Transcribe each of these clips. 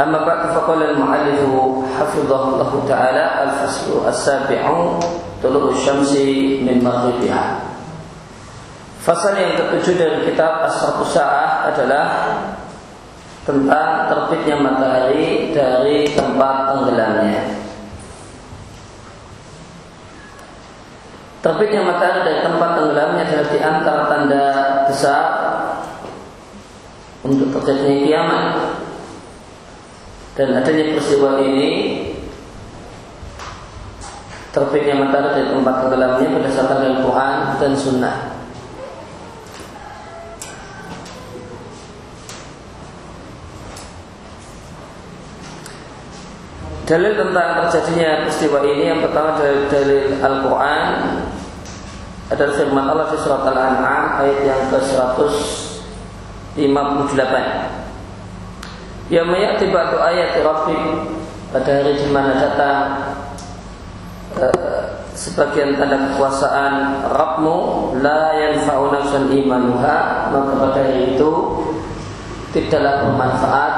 أما بعد فقال المؤلف حفظه الله تعالى الفصل السابع طلوع الشمس من مغربها Fasal yang ketujuh dari kitab As-Satu Sa'ah adalah tentang terbitnya matahari dari tempat tenggelamnya. Terbitnya matahari dari tempat tenggelamnya adalah di antara tanda besar untuk terjadinya kiamat dan adanya peristiwa ini terbitnya matahari dari tempat tenggelamnya berdasarkan Al-Quran dan Sunnah. Dalil tentang terjadinya peristiwa ini yang pertama dari dalil Al-Quran adalah firman Allah di surat Al-An'am ayat yang ke-158. Ya mayati ba'du ayat Rabbik pada hari di mana datang uh, sebagian tanda kekuasaan Rabbmu la yanfa'u nafsan imanuha maka pada hari itu tidaklah bermanfaat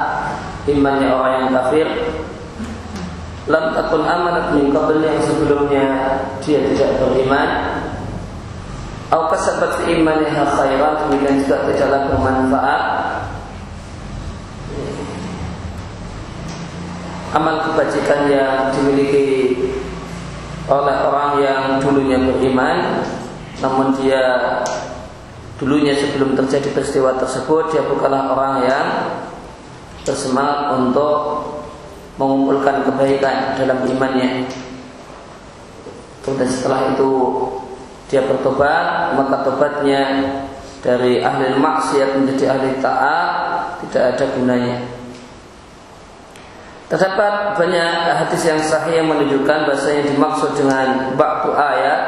imannya orang yang kafir. Lam takun amanat min qabl yang sebelumnya dia tidak beriman. Au kasabat fi imaniha khairan demikian juga tidaklah bermanfaat amal kebajikan yang dimiliki oleh orang yang dulunya beriman namun dia dulunya sebelum terjadi peristiwa tersebut dia bukanlah orang yang bersemangat untuk mengumpulkan kebaikan dalam imannya. Kemudian setelah itu dia bertobat, maka tobatnya dari ahli maksiat menjadi ahli taat tidak ada gunanya. Terdapat banyak hadis yang sahih yang menunjukkan bahasa yang dimaksud dengan ba'du ayat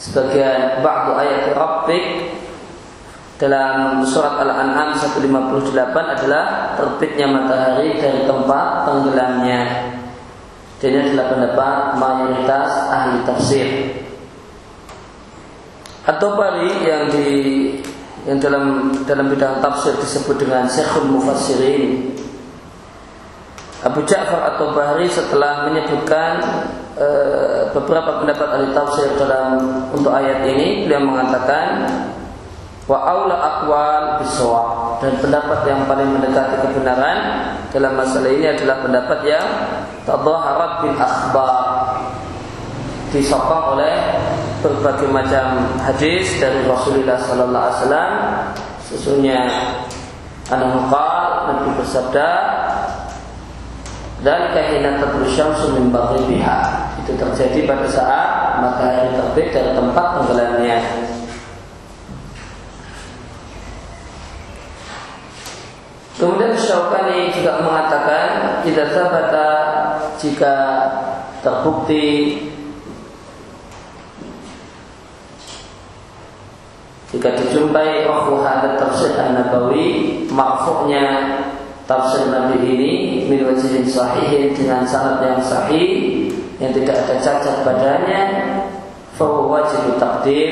sebagian ba'du ayat Rabbik dalam surat Al-An'am 158 adalah terbitnya matahari dari tempat tenggelamnya. Dan ini adalah pendapat mayoritas ahli tafsir. Atau bari yang di yang dalam dalam bidang tafsir disebut dengan Syekhul Mufassirin Abu Ja'far atau Bahri setelah menyebutkan e, beberapa pendapat ahli tafsir dalam untuk ayat ini beliau mengatakan wa aula aqwal dan pendapat yang paling mendekati kebenaran dalam masalah ini adalah pendapat yang tadhaharat bil akhbar. Disokong oleh berbagai macam hadis dari Rasulullah sallallahu alaihi wasallam. Sesungguhnya anahu Nabi bersabda dan kahina syamsu min biha itu terjadi pada saat matahari terbit dari tempat tenggelamnya. Kemudian Syaukani juga mengatakan tidak sabata jika terbukti jika dijumpai waktu hadat tafsir an-nabawi makfuknya tafsir Nabi ini min wajihin sahihin dengan sanad yang sahih yang tidak ada cacat padanya fahuwa wajib takdir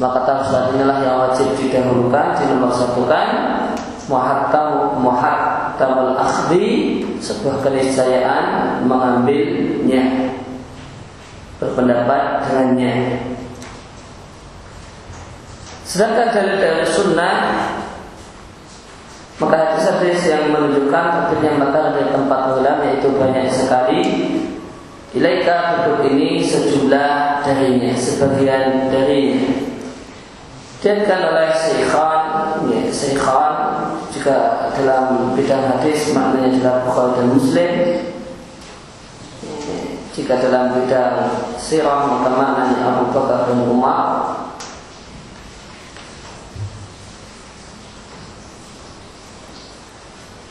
maka tafsir inilah yang wajib didahulukan dinomor satukan. Muhattam muhattamul akhdi sebuah keniscayaan mengambilnya berpendapat dengannya. Sedangkan dalil dari sunnah maka hadis-hadis yang menunjukkan terbitnya matahari dari tempat tenggelam yaitu banyak sekali. Ilaika bentuk ini sejumlah darinya, sebagian darinya. Diatkan oleh Syekhan, ya, Syekhan jika dalam bidang hadis maknanya adalah Bukhari dan Muslim. Jika dalam bidang sirah maka maknanya Abu Bakar dan Umar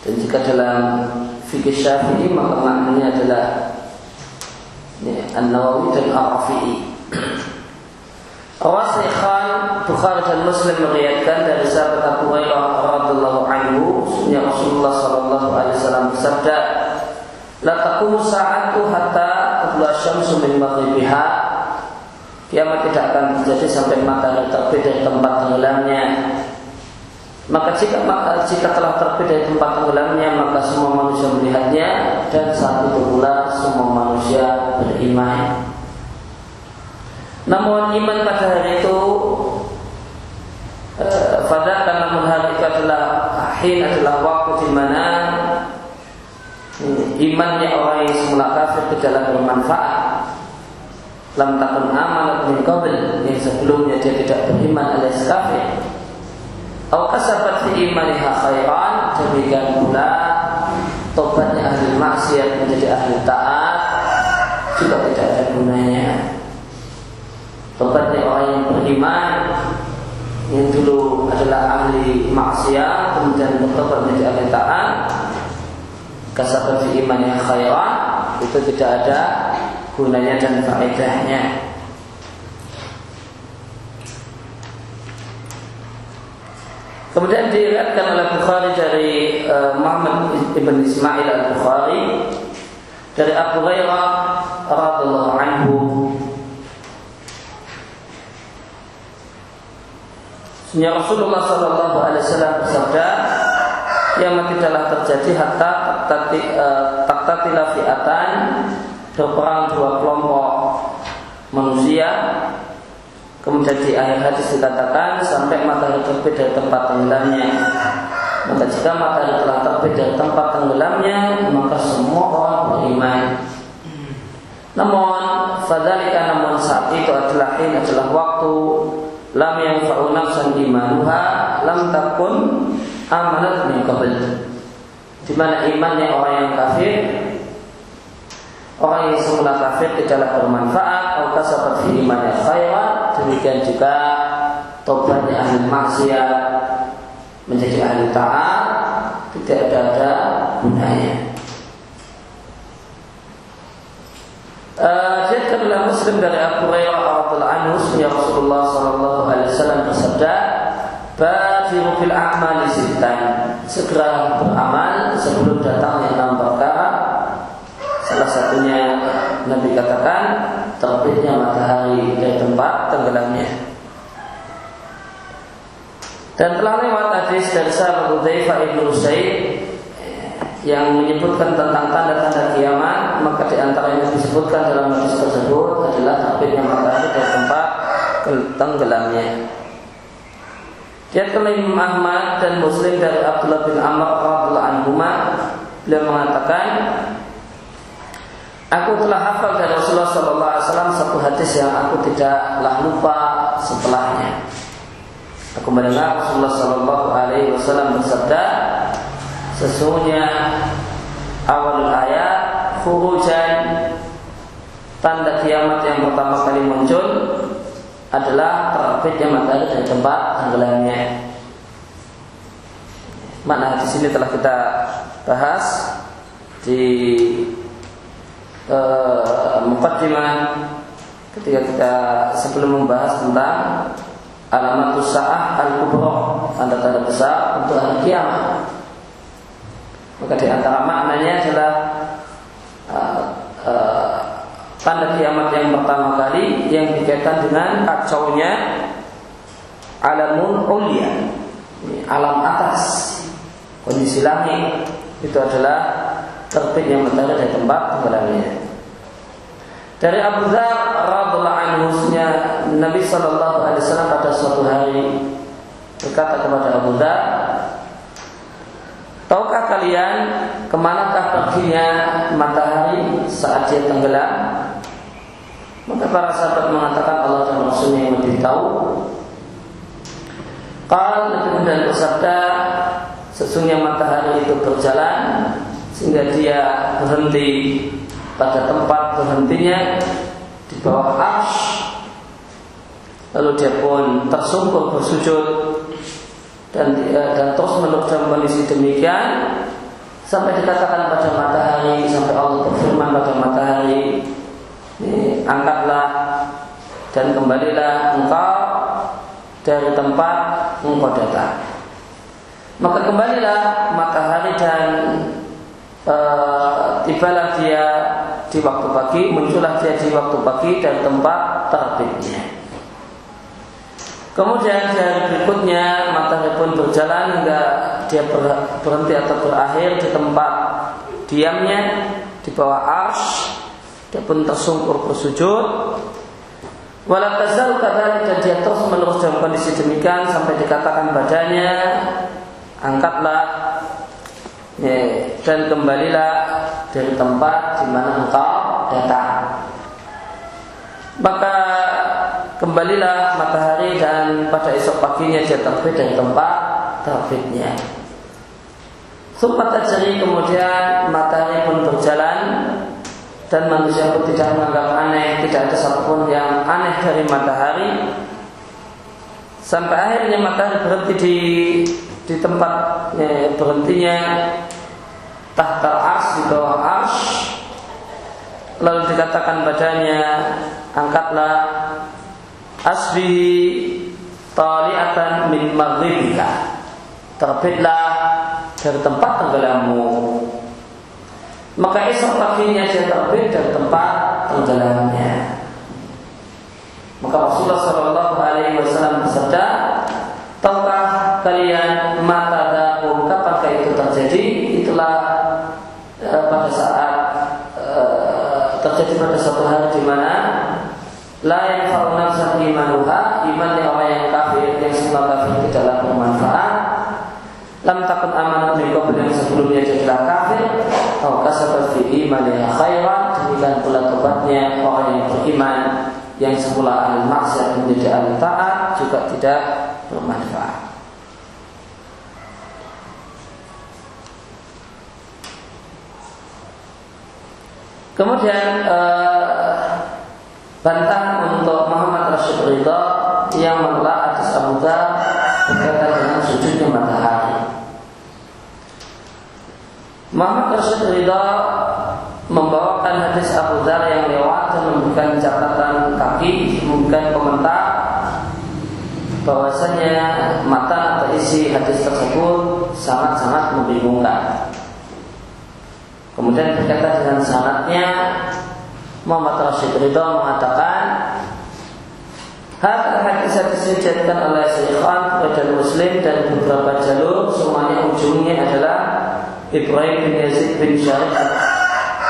Dan jika dalam fikih syafi'i maka maknanya adalah An-Nawawi dan Ar-Rafi'i. Rasikhan Bukhari dan Muslim meriwayatkan dari sahabat Abu Hurairah radhiyallahu anhu, sunnah Rasulullah sallallahu alaihi wasallam bersabda, "La taqumu sa'atu hatta tadla syamsu min maghribiha." Kiamat tidak akan terjadi sampai matahari terbit dari tempat tenggelamnya. Maka jika jika telah dari tempat tenggelamnya, maka semua manusia melihatnya dan saat itu pula semua manusia beriman. Namun iman pada hari itu pada eh, karena hari itu adalah akhir adalah waktu di mana hmm, imannya orang yang semula kafir ke jalan bermanfaat lam takun amal min qabl yang sebelumnya dia tidak beriman alias kafir atau kasabat fi imaniha khairan demikian pula tobatnya ahli maksiat menjadi ahli taat juga tidak ada gunanya Tobatnya orang yang beriman yang dulu adalah ahli maksiat kemudian bertobat menjadi ahli taat kasabat fi iman yang khairan itu tidak ada gunanya dan faedahnya. Kemudian diriwayatkan oleh Bukhari dari uh, Muhammad ibn Ismail al Bukhari dari Abu Hurairah radhiallahu anhu. Sehingga Rasulullah Shallallahu Alaihi Wasallam bersabda, kiamat tidaklah terjadi hatta taktatila e, fi'atan berperang dua kelompok manusia kemudian di akhir hadis dikatakan sampai matahari terbit dari tempat tenggelamnya. Maka jika matahari telah terbit dari tempat tenggelamnya maka semua orang beriman. Namun fadalika namun saat itu adalah ini adalah waktu lam yang fa'u nafsan imanuha lam takun amanat min qabl. Di mana imannya orang yang kafir orang yang semula kafir tidaklah bermanfaat atau kasabat imannya khairan demikian juga tobatnya ahli maksiat menjadi ahli taat tidak ada, ada gunanya Uh, Dia Muslim dari Abu Hurairah radhiyallahu anhu ya Rasulullah sallallahu alaihi wasallam bersabda, "Badiru fil a'mali sittan." Segera beramal sebelum datangnya enam perkara. Salah satunya Nabi katakan terbitnya matahari dari tempat tenggelamnya. Dan telah lewat hadis dari sahabat Hudzaifah ibnu Usaid yang menyebutkan tentang tanda-tanda kiamat maka di antara yang disebutkan dalam hadis tersebut adalah terbitnya matahari dari tempat tenggelamnya. Dia Imam Ahmad dan Muslim dari Abdullah bin Amr radhiyallahu anhu beliau mengatakan Aku telah hafal dari Rasulullah Wasallam satu hadis yang aku tidaklah lupa setelahnya. Aku mendengar Rasulullah Wasallam bersabda, Sesungguhnya awal ayat furujan tanda kiamat yang pertama kali muncul adalah terbitnya matahari dari tempat tenggelamnya. Mana di sini telah kita bahas di uh, ketika kita sebelum membahas tentang alamat usaha al-kubra tanda-tanda besar untuk hari kiamat. Maka di antara maknanya adalah uh, uh, tanda kiamat yang pertama kali yang dikaitkan dengan kacaunya alamun ulia, alam atas, kondisi langit itu adalah terbitnya matahari dari tempat tenggelamnya. Dari Abu Dzar radhiallahu anhu Nabi Shallallahu alaihi wasallam pada suatu hari berkata kepada Abu Dzar, Tahukah kalian ke manakah perginya matahari saat dia tenggelam? Maka para sahabat mengatakan Allah dan Rasulnya yang lebih tahu. Kalau Nabi kemudian bersabda, sesungguhnya matahari itu berjalan sehingga dia berhenti pada tempat berhentinya di bawah arsh. Lalu dia pun tersungkur bersujud dan uh, dan terus menerus kondisi demikian sampai dikatakan pada matahari sampai Allah berfirman pada matahari angkatlah dan kembalilah engkau dari tempat engkau datang. Maka kembalilah matahari dan tibalah dia di waktu pagi, muncullah dia di waktu pagi dan tempat terbitnya. Kemudian hari berikutnya matahari pun berjalan hingga dia berhenti atau berakhir di tempat diamnya di bawah ars. Dia pun tersungkur bersujud. Walau tazal dan dia terus menerus dalam kondisi demikian sampai dikatakan badannya angkatlah ya, dan kembalilah dari tempat di mana engkau datang. Maka kembalilah matahari dan pada esok paginya dia terbit dari tempat terbitnya. Sumpat terjadi kemudian matahari pun berjalan dan manusia pun tidak menganggap aneh, tidak ada satupun yang aneh dari matahari. Sampai akhirnya matahari berhenti di di tempat ya, berhentinya tahta ars di bawah ars lalu dikatakan badannya angkatlah asbi taliatan min maghribika. Terbitlah dari tempat tenggelammu. Maka esok paginya dia terbit dari tempat tenggelamnya. Maka Rasulullah Shallallahu Alaihi Wasallam bersabda tahukah kalian mata suatu hari di mana? La yanfa'u nafsan imanuha iman orang yang kafir yang semua kafir tidaklah bermanfaat. Lam takut amanat min yang sebelumnya jadilah kafir. Atau kasabat fi yang khairan demikian pula tobatnya orang yang beriman yang semula ahli maksiat menjadi ahli taat juga tidak bermanfaat Kemudian uh, bantah untuk Muhammad Rasul Ridha yang menolak atas Abu berkaitan dengan sujudnya matahari. Muhammad Rasul Ridha membawakan hadis Abu Dhar yang lewat dan memberikan catatan kaki, memberikan komentar bahwasanya mata atau isi hadis tersebut sangat-sangat membingungkan. Kemudian berkata dengan sanatnya Muhammad Rashid Ridho mengatakan Hal hadis hadis dijadikan oleh Syekhan dan Muslim dan beberapa jalur semuanya ujungnya adalah Ibrahim bin Yazid bin Syarif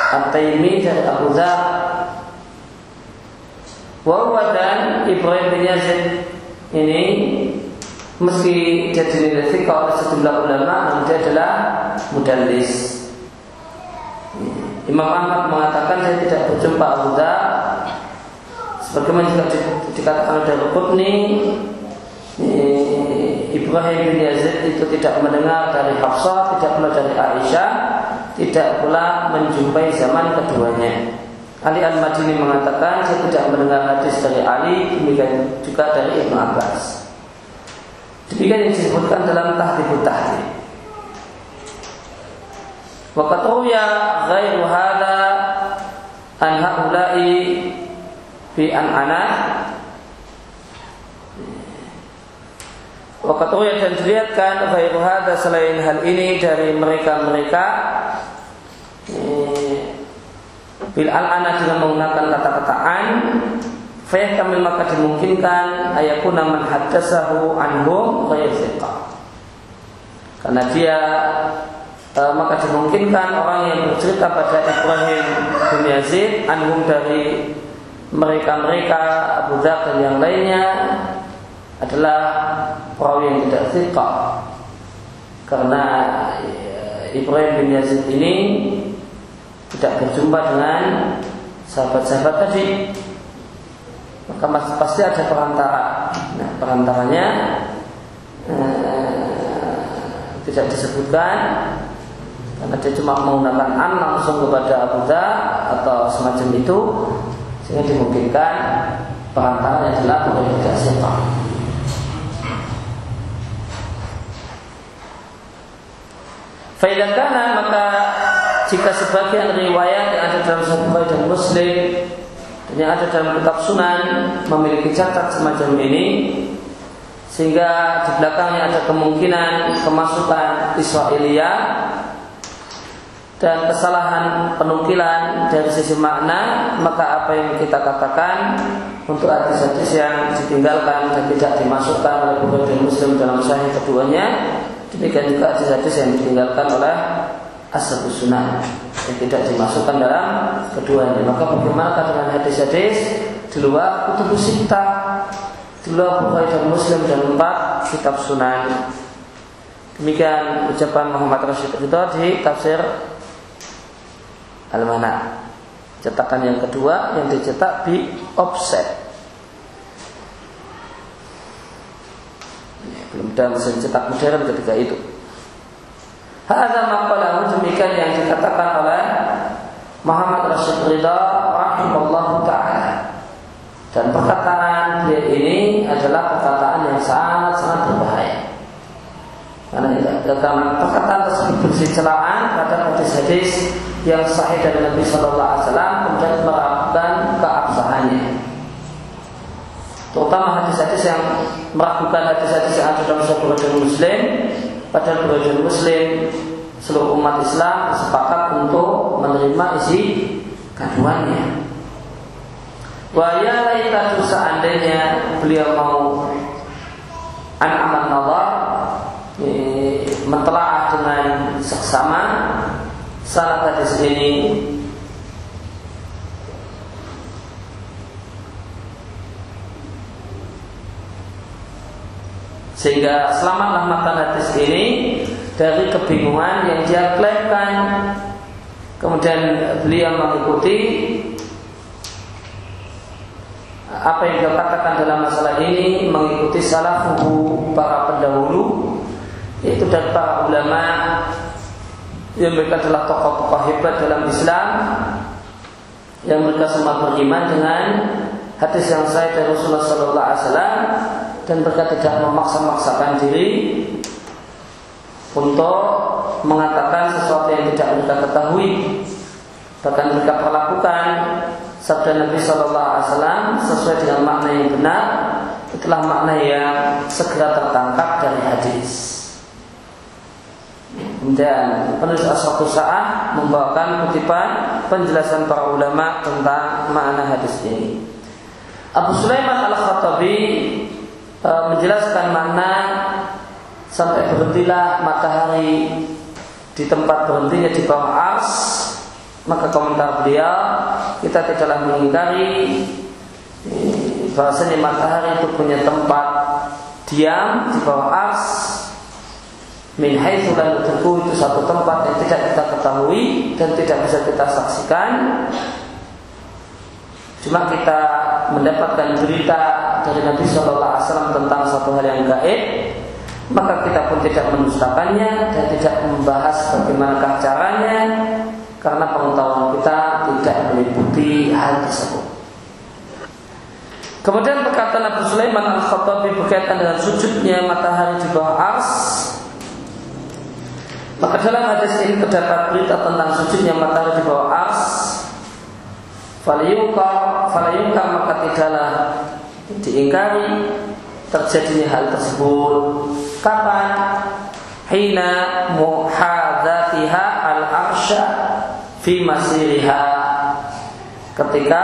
At-Taimi dari Abu Dhar. Wahuwa dan Ibrahim bin Yazid ini meski dia dinilai oleh sejumlah ulama namun dia adalah mudallis Imam Ahmad mengatakan saya tidak berjumpa Abu Dhar sebagaimana juga dikatakan oleh Qutni Ibrahim bin Yazid itu tidak mendengar dari Hafsah, tidak pula dari Aisyah, tidak pula menjumpai zaman keduanya. Ali Al-Madini mengatakan saya tidak mendengar hadis dari Ali, demikian juga dari Ibnu Abbas. Demikian yang disebutkan dalam Tahdhibut Tahdhib. Waqad ruya ghairu hadha an haula'i fi an ana. Waqad ruya dan dilihatkan ghairu hadha selain hal ini dari mereka-mereka Bil al-ana dengan menggunakan kata-kata an. Fayahtamil maka dimungkinkan ayakuna man haddasahu anhum ghayr Karena dia e, maka dimungkinkan orang yang bercerita pada Ibrahim bin Yazid anhum dari mereka-mereka Abu Dhar dan yang lainnya adalah perawi yang tidak thiqah. Karena eh, Ibrahim bin Yazid ini tidak berjumpa dengan sahabat-sahabat tadi. Maka pasti ada perantara. Nah perantaranya eh, tidak disebutkan karena dia cuma menggunakan an langsung kepada Abu Dhar atau semacam itu sehingga dimungkinkan perantaranya adalah bukan tidak siapa. Faidakana maka jika sebagian riwayat yang ada dalam Sahih dan Muslim dan yang ada dalam kitab Sunan memiliki catat semacam ini sehingga di belakangnya ada kemungkinan kemasukan Israelia dan kesalahan penukilan dari sisi makna maka apa yang kita katakan untuk hadis-hadis yang ditinggalkan dan tidak dimasukkan oleh Bukhari Muslim dalam sahih keduanya demikian juga hadis-hadis yang ditinggalkan oleh Ashabus Sunnah yang tidak dimasukkan dalam keduanya. Maka bagaimana dengan hadis-hadis di luar kutubus sita di luar Bukhari dan Muslim dan empat kitab Sunan? Demikian ucapan Muhammad Rashid Ridho di tafsir Al-Mana Cetakan yang kedua yang dicetak di offset Belum ada mesin cetak modern ketika itu Hadza maqalahu demikian yang dikatakan oleh Muhammad Rasul Ridha rahimahullah taala. Dan perkataan dia ini adalah perkataan yang sangat-sangat berbahaya. Karena, karena perkataan tersebut berisi celaan pada hadis-hadis yang sahih dari Nabi Shallallahu Alaihi Wasallam kemudian meragukan keabsahannya. Terutama hadis-hadis yang meragukan hadis-hadis yang ada dalam satu riwayat Muslim, pada riwayat Muslim seluruh umat Islam sepakat untuk menerima isi kandungannya. Waya itu seandainya beliau mau an aman Allah mentelaah dengan seksama sanad hadis ini. Sehingga selamatlah matan hadis ini dari kebingungan yang dia klaimkan. Kemudian beliau mengikuti apa yang dia katakan dalam masalah ini mengikuti salah para pendahulu itu dan para ulama yang mereka adalah tokoh-tokoh hebat dalam Islam yang mereka semua beriman dengan hadis yang saya dari Rasulullah Sallallahu Alaihi Wasallam dan mereka tidak memaksa-maksakan diri untuk mengatakan sesuatu yang tidak mereka ketahui bahkan mereka perlakukan sabda Nabi Shallallahu Alaihi Wasallam sesuai dengan makna yang benar itulah makna yang segera tertangkap dari hadis. Dan penulis suatu saat membawakan kutipan penjelasan para ulama tentang makna hadis ini. Abu Sulaiman al-Khattabi e, menjelaskan makna sampai berhentilah matahari di tempat berhentinya di bawah ars maka komentar beliau kita tidaklah mengingkari e, bahasanya matahari itu punya tempat diam di bawah ars min haitsu la itu satu tempat yang tidak kita ketahui dan tidak bisa kita saksikan cuma kita mendapatkan berita dari Nabi Shallallahu Alaihi Wasallam tentang satu hal yang gaib maka kita pun tidak mendustakannya dan tidak membahas bagaimana caranya karena pengetahuan kita tidak meliputi hal tersebut. Kemudian perkataan Abu Sulaiman Al-Khattabi berkaitan dengan sujudnya matahari di bawah ars maka dalam hadis ini terdapat berita tentang sujudnya matahari di bawah ars. Falayuka, falayuka maka tidaklah diingkari terjadinya hal tersebut. Kapan? Hina muhadzatiha al arsha fi masiriha. Ketika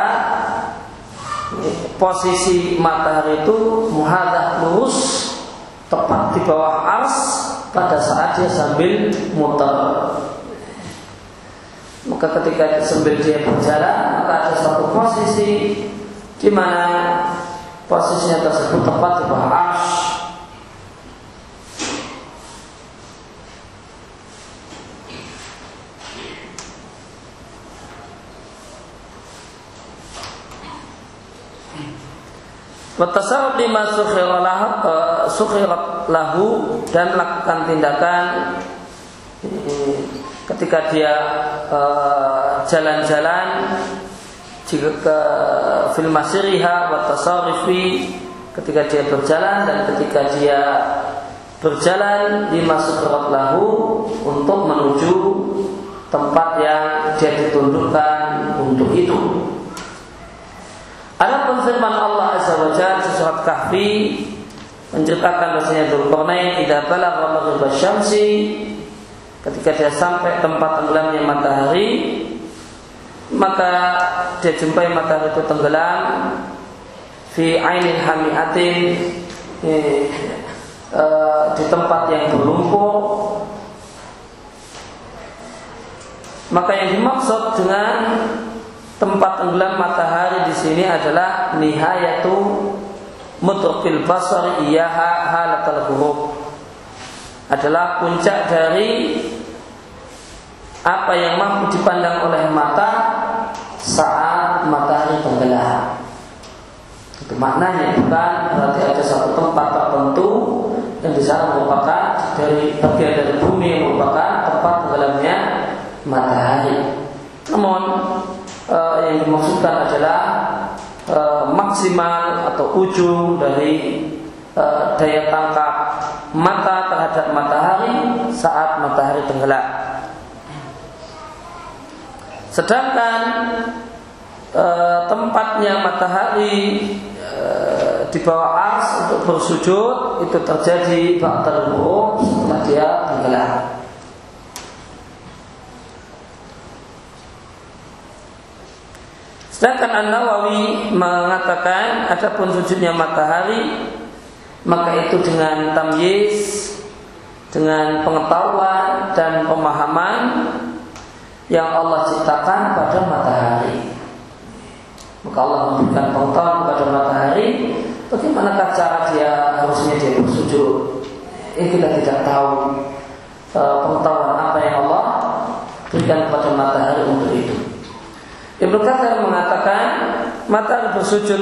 posisi matahari itu muhadah lurus tepat di bawah ars pada saat dia sambil muter. Maka ketika sambil dia berjalan, maka ada suatu posisi di mana posisinya tersebut tepat di bawah ars. Watasawuf lima sukhirat lahu dan lakukan tindakan ketika dia eh, jalan-jalan jika ke fil masiriha wa tasarifi ketika dia berjalan dan ketika dia berjalan di masukrat lahu untuk menuju tempat yang dia ditundukkan untuk itu. Firman Allah Azza wa Jalla surat Kahfi menceritakan bahasanya Dzulqarnain idza balagha maghrib syamsi ketika dia sampai tempat tenggelamnya matahari maka dia jumpai matahari itu tenggelam fi ainin hamiatin eh, eh, di tempat yang berlumpur. Maka yang dimaksud dengan tempat tenggelam matahari di sini adalah nihayatu mutrafil basar iyaha halatal ghurub adalah puncak dari apa yang mampu dipandang oleh mata saat matahari tenggelam. Itu maknanya bukan berarti ada satu tempat tertentu yang di sana merupakan dari bagian dari bumi yang merupakan tempat tenggelamnya matahari. Namun e, yang dimaksudkan adalah e, maksimal atau ujung dari e, daya tangkap mata terhadap matahari saat matahari tenggelam. Sedangkan e, tempatnya matahari di bawah ars untuk bersujud itu terjadi ba'dal setelah dia tenggelam. Sedangkan An-Nawawi mengatakan adapun sujudnya matahari maka itu dengan tamyiz dengan pengetahuan dan pemahaman yang Allah ciptakan pada matahari. Maka Allah memberikan pengetahuan kepada matahari bagaimanakah cara dia harusnya dia bersujud. Ini kita tidak tahu e, pengetahuan apa yang Allah berikan kepada matahari untuk itu. Ibnu Katsir mengatakan mata bersujud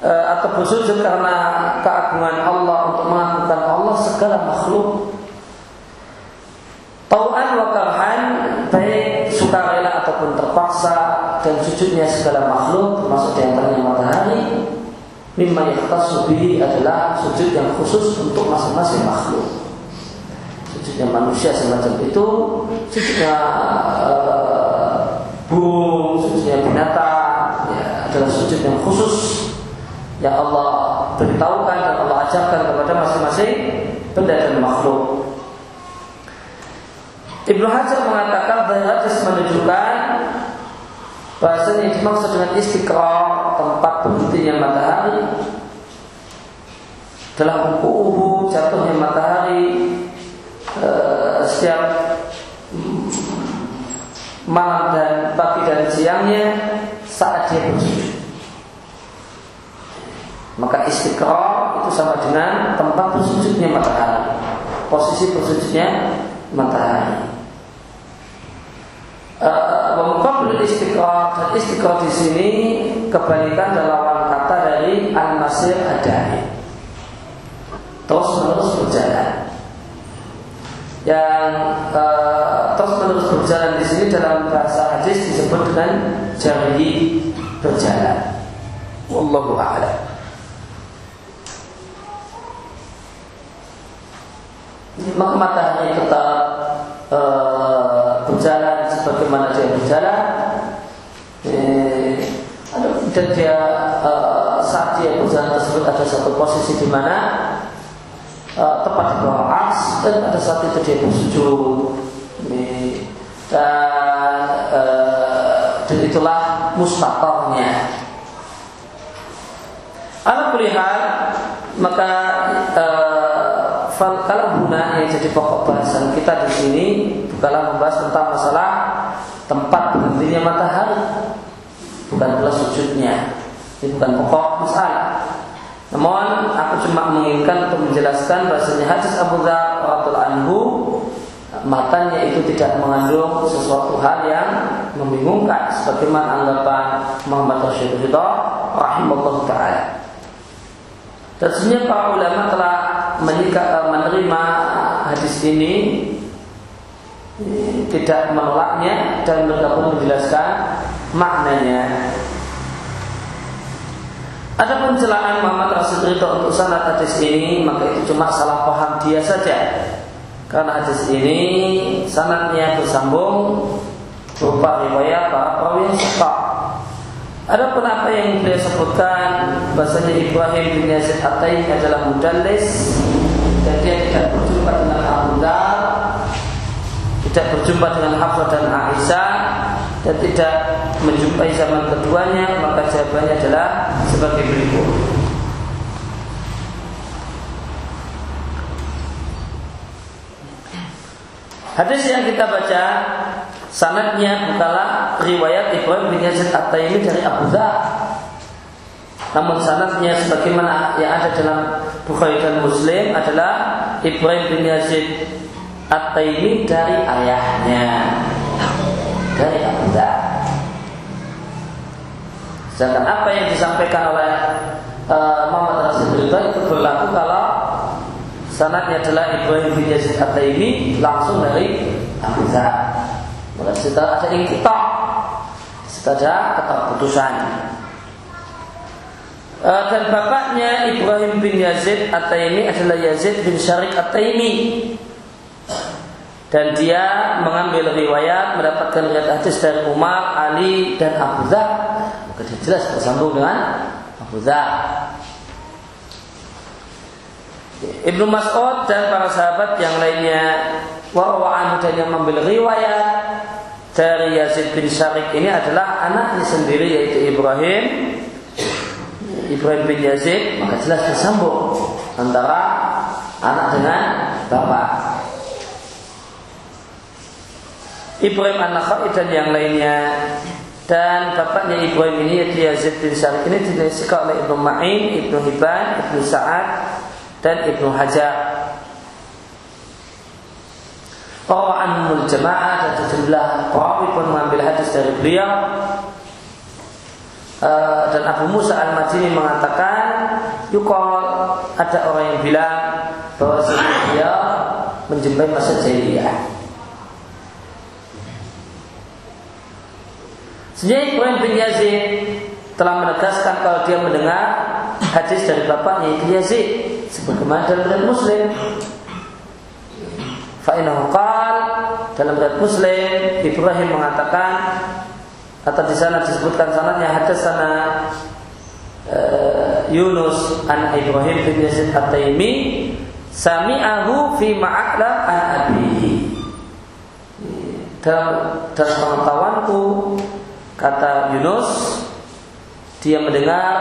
e, atau bersujud karena keagungan Allah untuk mengagungkan Allah segala makhluk. Tau'an wa karhan baik sukarela ataupun terpaksa dan sujudnya segala makhluk termasuk di antaranya matahari mimma yakhtassu bihi adalah sujud yang khusus untuk masing-masing makhluk. Sujudnya manusia semacam itu, sujudnya uh, burung, sujudnya binatang, ya, adalah sujud yang khusus yang Allah beritahukan dan Allah ajarkan kepada masing-masing benda dan makhluk. Ibnu Hajar mengatakan hadis menunjukkan bahasa yang dimaksud dengan istiqrar tempat berhentinya matahari dalam buku jatuhnya matahari uh, setiap malam dan pagi dan siangnya saat dia bersujud. Maka istiqrar itu sama dengan tempat bersujudnya matahari. Posisi bersujudnya matahari. Memukabil uh, istiqrar dan istiqrar di sini kebalikan dan lawan kata dari al-masir adai. Terus menerus berjalan yang uh, terus menerus berjalan di sini dalam bahasa hadis disebut dengan jari berjalan. Wallahu a'lam. Maka matahari tetap uh, berjalan sebagaimana dia berjalan. Eh, dan dia uh, saat dia berjalan tersebut ada satu posisi di mana uh, tepat di bawah ars dan pada saat itu dia bersujud dan dan itulah mustaqarnya Alat kulihat maka uh, kalau guna yang jadi pokok bahasan kita di sini bukanlah membahas tentang masalah tempat berhentinya matahari, bukan pula sujudnya. Ini bukan pokok masalah. Namun aku cuma menginginkan untuk menjelaskan bahasanya hadis Abu radhiallahu anhu matanya itu tidak mengandung sesuatu hal yang membingungkan sebagaimana anggapan Muhammad Rasulullah Ridha rahimahullah taala. Dan para ulama telah menikah, menerima hadis ini tidak menolaknya dan mereka pun menjelaskan maknanya ada pencelaan Muhammad Rasul Ridho untuk sanad hadis ini maka itu cuma salah paham dia saja. Karena hadis ini sanadnya bersambung berupa riwayat para perawi suka. Adapun apa yang beliau sebutkan bahasanya Ibrahim bin Yazid Atai adalah mudallis dan dia tidak berjumpa dengan Abu Dhar, tidak berjumpa dengan Hafsah dan Aisyah dan tidak menjumpai zaman keduanya maka jawabannya adalah sebagai berikut. Hadis yang kita baca Sanadnya bukanlah riwayat Ibrahim bin Yazid At-Taimi dari Abu Dhar. Namun sanadnya sebagaimana yang ada dalam Bukhari dan Muslim adalah Ibrahim bin Yazid At-Taimi dari ayahnya dari Abu Dhar. Sedangkan apa yang disampaikan oleh uh, Muhammad Rasul itu berlaku kalau sanadnya adalah Ibrahim bin Yazid At-Taimi langsung dari Abu Dhar. Maka setelah ada kita setelah ada keterputusan. Uh, dan bapaknya Ibrahim bin Yazid At-Taimi adalah Yazid bin Syarik At-Taimi dan dia mengambil riwayat mendapatkan riwayat hadis dari Umar, Ali dan Abu Dhar maka jelas bersambung dengan Abu Dhar Ibnu Mas'ud dan para sahabat yang lainnya wa dan yang mengambil riwayat dari Yazid bin Syarik ini adalah anaknya sendiri yaitu Ibrahim. Ibrahim bin Yazid maka jelas tersambung antara anak dengan bapak. Ibrahim anak dan yang lainnya. Dan bapaknya Ibrahim ini yaitu Yazid bin Syarik ini dinasikan oleh Ibnu Ma'in, Ibnu Hibban, Ibnu Sa'ad dan Ibnu Hajar Rawa'anul jamaah dan sejumlah perawi pun mengambil hadis dari beliau uh, dan Abu Musa al-Madini mengatakan Yukol ada orang yang bilang bahwa dia menjumpai masa jahiliyah. Sebenarnya Ibrahim bin Yazid telah menegaskan kalau dia mendengar hadis dari bapaknya itu Yazid sebagaimana dalam Muslim. Fa'inahu qal dalam riwayat Muslim Ibrahim mengatakan atau di sana disebutkan sanadnya hadis sana uh, Yunus an Ibrahim bin Yazid At-Taimi sami'ahu fi ma'akla an abihi. Dalam dalam pengetahuanku kata Yunus dia mendengar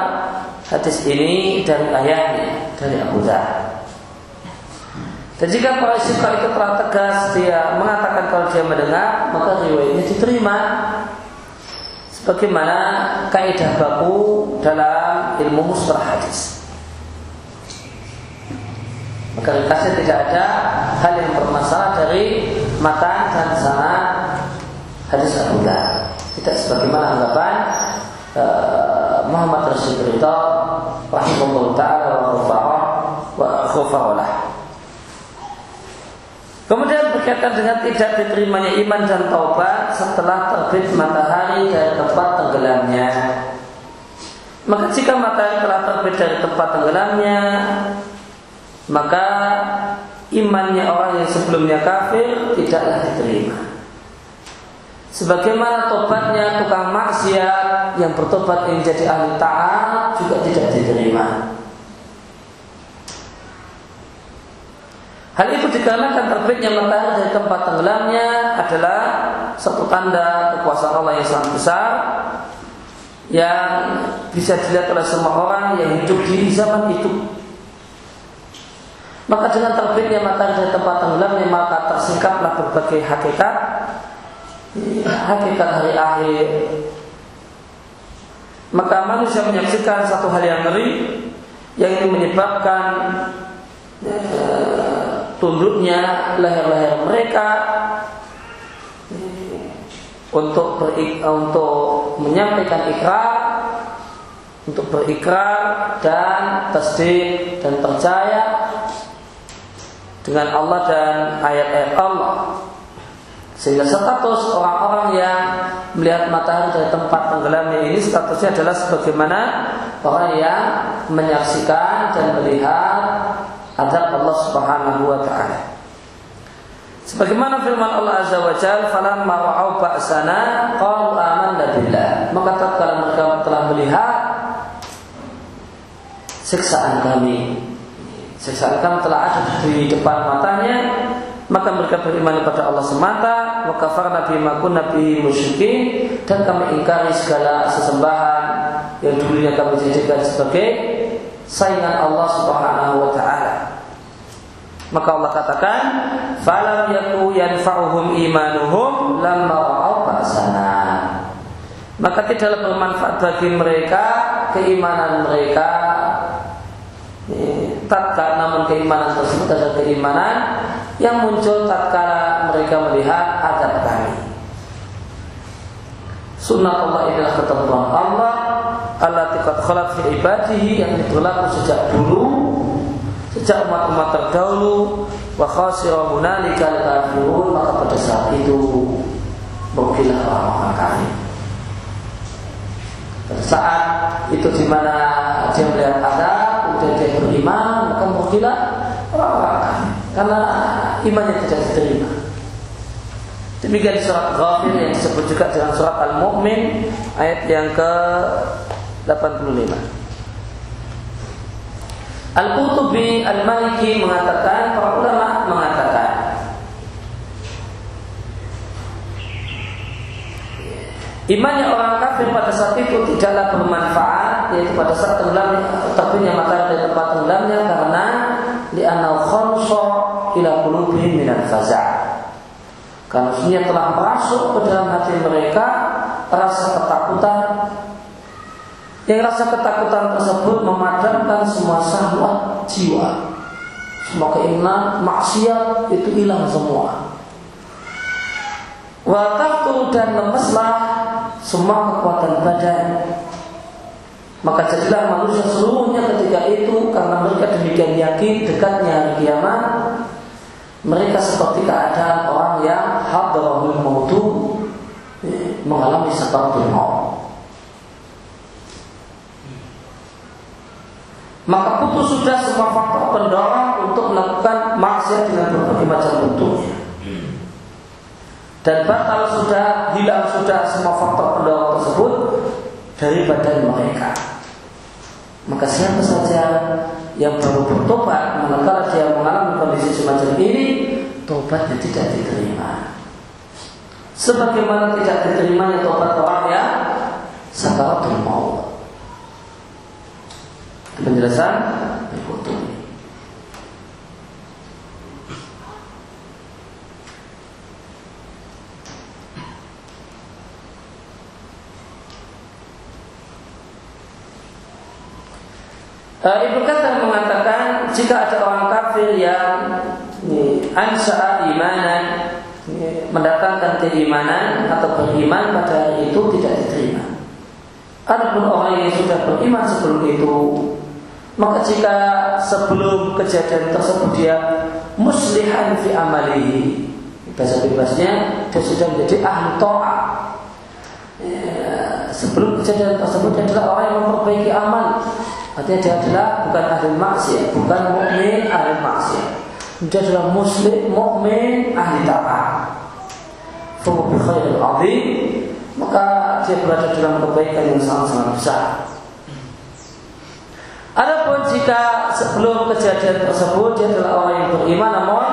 hadis ini dari ayahnya dari Abu Dhar. Dan jika para istiqah itu telah tegas dia mengatakan kalau dia mendengar maka riwayatnya diterima. Sebagaimana kaidah baku dalam ilmu mustalah hadis. Maka ringkasnya tidak ada hal yang bermasalah dari mata dan sana hadis Abu Tidak sebagaimana anggapan uh, Muhammad Rasulullah rahimahullah taala wa khufarah Kemudian berkaitan dengan tidak diterimanya iman dan taubat setelah terbit matahari dari tempat tenggelamnya. Maka jika matahari telah terbit dari tempat tenggelamnya, maka imannya orang yang sebelumnya kafir tidaklah diterima. Sebagaimana tobatnya tukang maksiat yang bertobat ingin jadi ahli taat juga tidak diterima. Hal itu dikarenakan terbitnya matahari dari tempat tenggelamnya adalah satu tanda kekuasaan Allah yang sangat besar yang bisa dilihat oleh semua orang yang hidup di zaman itu. Maka dengan terbitnya matahari dari tempat tenggelamnya maka tersingkaplah berbagai hakikat hakikat hari akhir. Maka manusia menyaksikan satu hal yang ngeri yang ini menyebabkan tunduknya leher-leher mereka untuk berik, untuk menyampaikan ikrar untuk berikrar dan tasdik dan percaya dengan Allah dan ayat-ayat Allah sehingga status orang-orang yang melihat matahari dari tempat tenggelamnya ini statusnya adalah sebagaimana orang yang menyaksikan dan melihat adab Allah Subhanahu wa taala. Sebagaimana firman Allah Azza wa Jalla, "Falamma ra'au ba'sana qalu amanna billah." Maka tatkala mereka telah melihat siksaan kami, siksaan kami telah ada di depan matanya, maka mereka beriman kepada Allah semata, wa kafarna bima kunna bihi musyrikin dan kami ingkari segala sesembahan yang dulunya kami jadikan sebagai saingan Allah Subhanahu wa taala. Maka Allah katakan, "Falam yaku yanfa'uhum imanuhum lamma ra'au ba'sana." Maka tidaklah bermanfaat bagi mereka keimanan mereka tatkala namun keimanan tersebut adalah keimanan yang muncul tatkala mereka melihat adab kami. Sunnah Allah adalah ketentuan Allah Allah tikat khalat fi ibadihi yang berlaku sejak dulu sejak umat-umat terdahulu wa khasira hunalika kafirun maka pada saat itu merugilah orang-orang kafir. Pada saat itu di mana dia melihat ada, kemudian dia beriman, maka merugilah orang-orang kafir karena imannya tidak diterima. Demikian surat Ghafir yang disebut juga dengan surat Al-Mu'min ayat yang ke 85. Al-Qutubi Al-Maliki mengatakan, para ulama mengatakan Imannya orang kafir pada saat itu tidaklah bermanfaat yaitu pada saat tenggelam terbitnya matahari dari tempat tenggelamnya karena li'anau khamsa ila qulubihim minal faza' karena sebenarnya telah masuk ke dalam hati mereka rasa ketakutan yang rasa ketakutan tersebut memadamkan semua syahwat jiwa. Semua keinginan maksiat itu hilang semua. Wataftu dan lemeslah semua kekuatan badan. Maka jadilah manusia seluruhnya ketika itu karena mereka demikian yakin dekatnya hari kiamat. Mereka seperti keadaan orang yang hadrahul mautu eh, mengalami sebab maut. maka putus sudah semua faktor pendorong untuk melakukan maksiat dengan berbagai macam bentuknya. Dan batal sudah hilang sudah semua faktor pendorong tersebut dari badan mereka. Maka siapa saja yang baru bertobat manakala dia mengalami kondisi semacam ini, tobatnya tidak diterima. Sebagaimana tidak diterimanya tobat orang yang sakaratul maut. Penjelasan berikut Uh, Ibnu Katsir mengatakan jika ada orang kafir yang ansa'a imanan mendatangkan keimanan atau beriman pada hari itu tidak diterima. Adapun orang yang sudah beriman sebelum itu maka jika sebelum kejadian tersebut dia muslihan fi amali bahasa bebasnya dia sudah menjadi ahli to'ah ya, sebelum kejadian tersebut dia adalah orang yang memperbaiki amal artinya dia adalah bukan ahli maksiat bukan mukmin ahli maksiat. Dia adalah muslim mukmin ahli taat. Fahu bi maka dia berada dalam kebaikan yang sangat-sangat besar. Adapun jika sebelum kejadian tersebut dia adalah orang yang beriman namun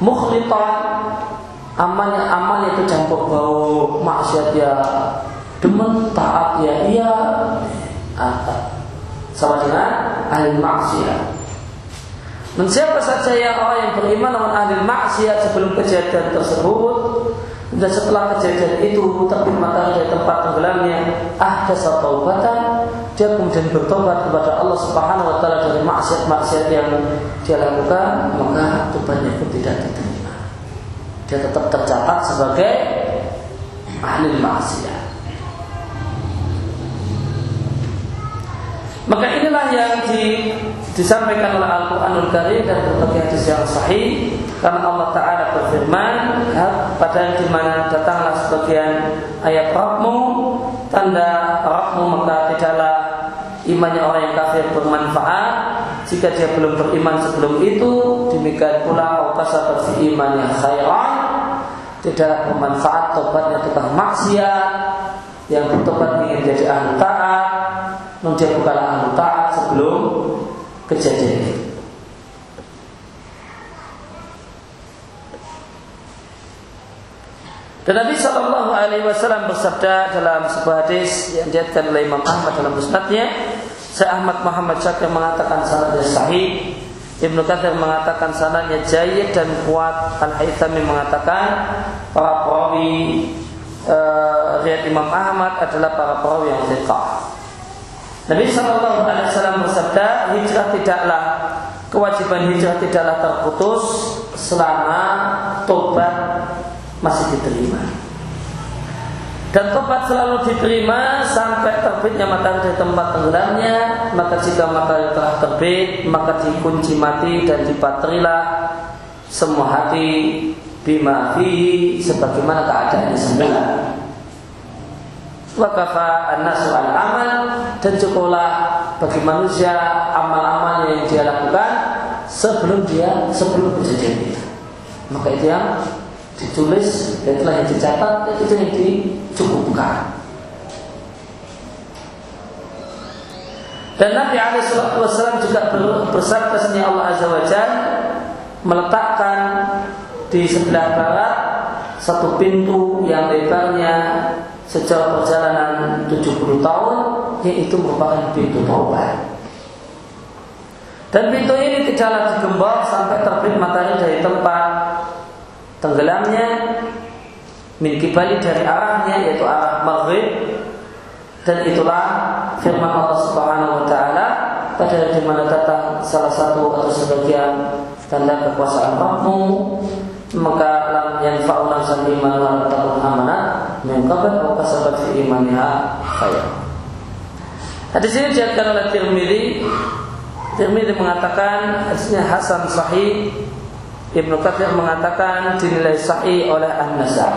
mukhlitan amalnya amalnya itu campur bau maksiat ya demen taat ya iya sama dengan ahli maksiat. Dan siapa saja yang orang yang beriman namun ahli maksiat sebelum kejadian tersebut dan setelah kejadian itu terbit matahari dari tempat tenggelamnya ada satu taubatan dia kemudian bertobat kepada Allah Subhanahu wa taala dari maksiat-maksiat yang dia lakukan maka tobatnya pun tidak diterima. Dia tetap tercatat sebagai ahli maksiat maka inilah yang di disampaikan oleh Al-Quranul Karim dan berbagai hadis yang sahih. Karena Allah Taala berfirman pada di mana datanglah sebagian ayat Rahmu tanda Rahmu maka tidaklah imannya orang yang kafir bermanfaat. Jika dia belum beriman sebelum itu demikian pula kasabat fi iman yang khairan. Tidak bermanfaat tobatnya tukang maksiat. Yang bertobat ingin jadi ahli taat namun bukanlah taat sebelum kejadian itu Dan Nabi Shallallahu Alaihi Wasallam bersabda dalam sebuah hadis yang diatkan oleh Imam Ahmad dalam musnadnya, saya Ahmad Muhammad Syakir mengatakan sanadnya sahih, Ibnu Katsir mengatakan sanadnya jayid dan kuat, Al Haythami mengatakan para perawi uh, Imam Ahmad adalah para perawi yang thiqah. Nabi Shallallahu Alaihi Wasallam bersabda, hijrah tidaklah kewajiban hijrah tidaklah terputus selama tobat masih diterima. Dan tobat selalu diterima sampai terbitnya matahari dari tempat tenggelamnya. Maka jika matahari telah terbit, maka dikunci mati dan dipatrilah semua hati bima fihi sebagaimana keadaannya semula. Wakafa an-nasu al-amal dan cukuplah bagi manusia amal-amal yang dia lakukan sebelum dia sebelum kejadian itu. Maka itu yang ditulis dan telah yang dicatat itu yang dicukupkan. Dan Nabi Wasallam juga bersabda sini Allah Azza wa meletakkan di sebelah barat satu pintu yang lebarnya sejauh perjalanan 70 tahun yaitu merupakan pintu taubat. Dan pintu ini tidaklah digembok sampai terbit matahari dari tempat tenggelamnya min kibali dari arahnya yaitu arah maghrib dan itulah firman Allah Subhanahu wa taala pada di mana datang salah satu atau sebagian tanda kekuasaan Rabbmu maka lam yanfa'u nafsan iman wa takun amanah min qabl wa kasabat fi imaniha khair. Hadis ini oleh Tirmidzi. Tirmidzi mengatakan hadisnya hasan sahih Ibnu Katsir mengatakan dinilai sahih oleh An-Nasai.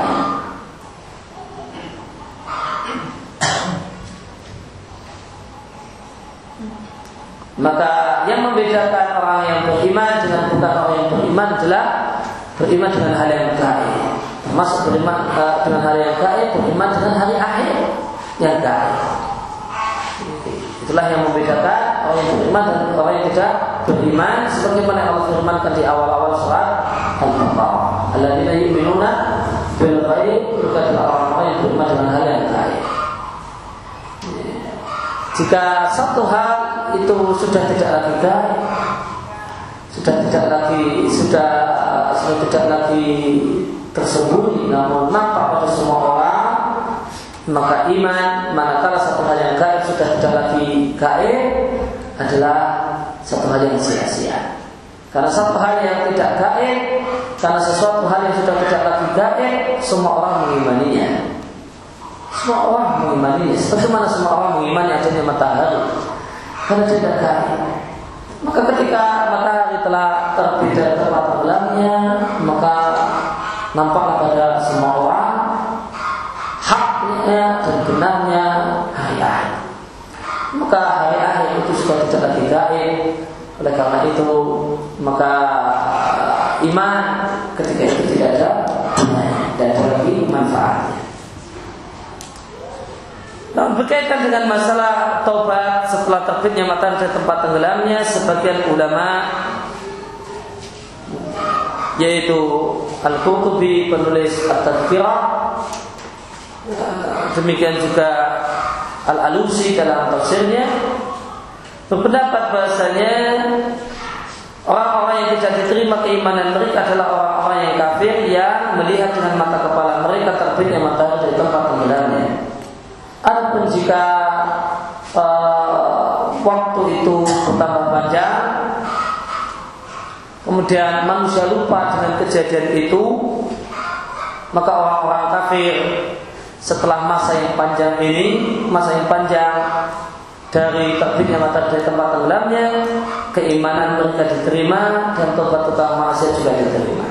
Maka yang membedakan orang yang beriman dengan bukan orang yang beriman adalah beriman dengan hal yang gaib. Masuk beriman uh, dengan hal yang gaib, beriman dengan hari akhir yang gaib. Itulah yang membedakan orang yang beriman dan orang yang tidak beriman sebagaimana Allah firmankan di awal-awal surat Al-Baqarah. Alladzina yu'minuna bil ghaib mereka orang-orang yang beriman dengan hal yang gaib. Jika satu hal itu sudah tidak lagi gaib, sudah tidak lagi sudah sudah tidak lagi tersembunyi namun nampak pada semua orang maka iman manakala satu hal yang gaib sudah tidak lagi gaib adalah satu hal yang sia-sia. Karena satu hal yang tidak gaib, karena sesuatu hal yang sudah tidak lagi gaib, semua orang mengimaninya. Semua orang mengimaninya. Seperti mana semua orang mengimani adanya matahari, karena tidak gaib. Maka ketika matahari telah terbit dari tempat tenggelamnya, maka nampaklah pada semua orang haknya dan benarnya hari akhir. Maka hari akhir itu sudah tidak lagi. Oleh karena itu, maka iman ketika itu tidak ada dan ada lagi manfaatnya. Nah, berkaitan dengan masalah taubat setelah terbitnya matahari dari tempat tenggelamnya, sebagian ulama yaitu Al-Qurtubi penulis At-Tadkirah demikian juga Al-Alusi dalam tafsirnya berpendapat bahasanya orang-orang yang tidak diterima keimanan mereka adalah orang-orang yang kafir yang melihat dengan mata kepala mereka terbitnya matahari dari tempat tenggelamnya. Adapun jika uh, waktu itu bertambah panjang, kemudian manusia lupa dengan kejadian itu, maka orang-orang kafir setelah masa yang panjang ini, masa yang panjang dari terbitnya mata dari tempat tenggelamnya, keimanan mereka diterima dan tobat tukang maksiat juga diterima.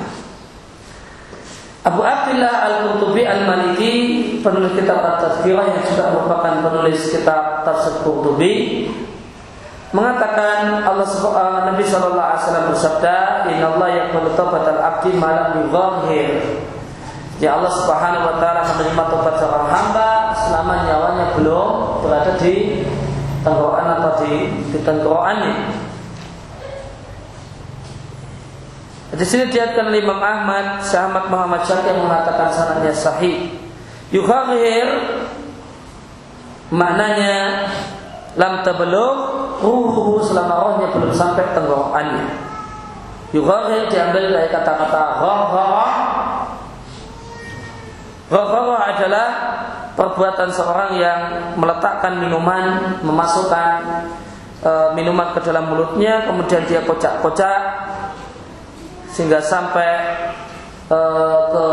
Abu Abdullah Al-Qurtubi Al-Maliki penulis kitab At-Tazkirah yang juga merupakan penulis kitab Tafsir Qurtubi mengatakan Allah uh, Nabi Shallallahu Alaihi Wasallam bersabda, Inna Allah yang taubat al abdi malam yuzahir. Ya Allah Subhanahu Wa Taala menerima tobat seorang hamba selama nyawanya belum berada di tenggorokan atau di, di tenggorokannya. Di sini diatkan Imam Ahmad, Syahmat Muhammad Syakir mengatakan sanadnya sahih. Yukhahir maknanya lam tabelum ruhu selama rohnya belum sampai tenggorokannya. Yukhahir diambil dari kata-kata ghafara. Ghafara adalah perbuatan seorang yang meletakkan minuman, memasukkan e, minuman ke dalam mulutnya, kemudian dia kocak-kocak sehingga sampai e, ke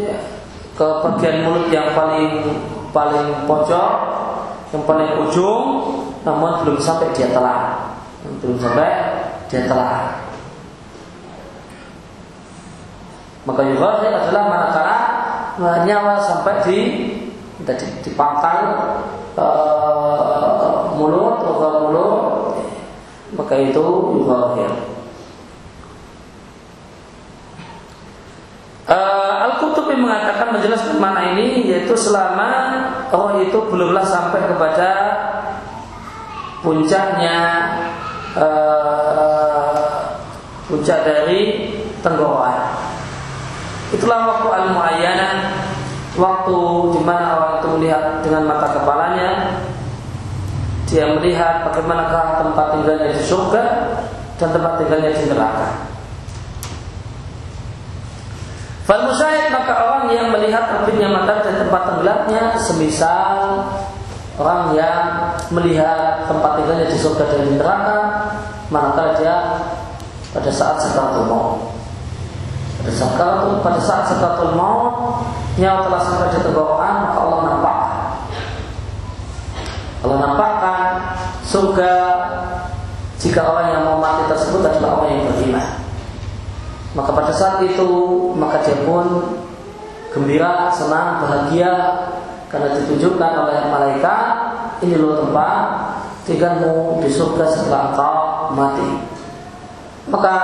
ya, ke bagian mulut yang paling paling pojok, yang paling ujung, namun belum sampai dia telah, belum sampai dia telah. Maka yughadhir adalah manakala nyawa sampai di di, di pangkal uh, mulut atau mulut maka itu yughadhir. Uh, Al-Qutubi mengatakan menjelaskan mana ini yaitu selama roh itu belumlah sampai kepada puncaknya uh, puncak dari tenggorokan. Itulah waktu al-muayyanah Waktu di mana orang itu melihat dengan mata kepalanya Dia melihat bagaimanakah tempat tinggalnya di surga Dan tempat tinggalnya di neraka Fal maka orang yang melihat terbitnya mata dan tempat tenggelamnya semisal orang yang melihat tempat tinggalnya di surga dan neraka manakala dia pada saat sedang mau Sakaratul pada saat sakaratul maut nyawa telah sampai di tenggorokan maka Allah nampak Allah nampakkan surga jika orang yang mau mati tersebut adalah orang yang beriman. Maka pada saat itu maka dia pun gembira, senang, bahagia karena ditunjukkan oleh malaikat ini loh tempat tinggalmu di surga setelah engkau mati. Maka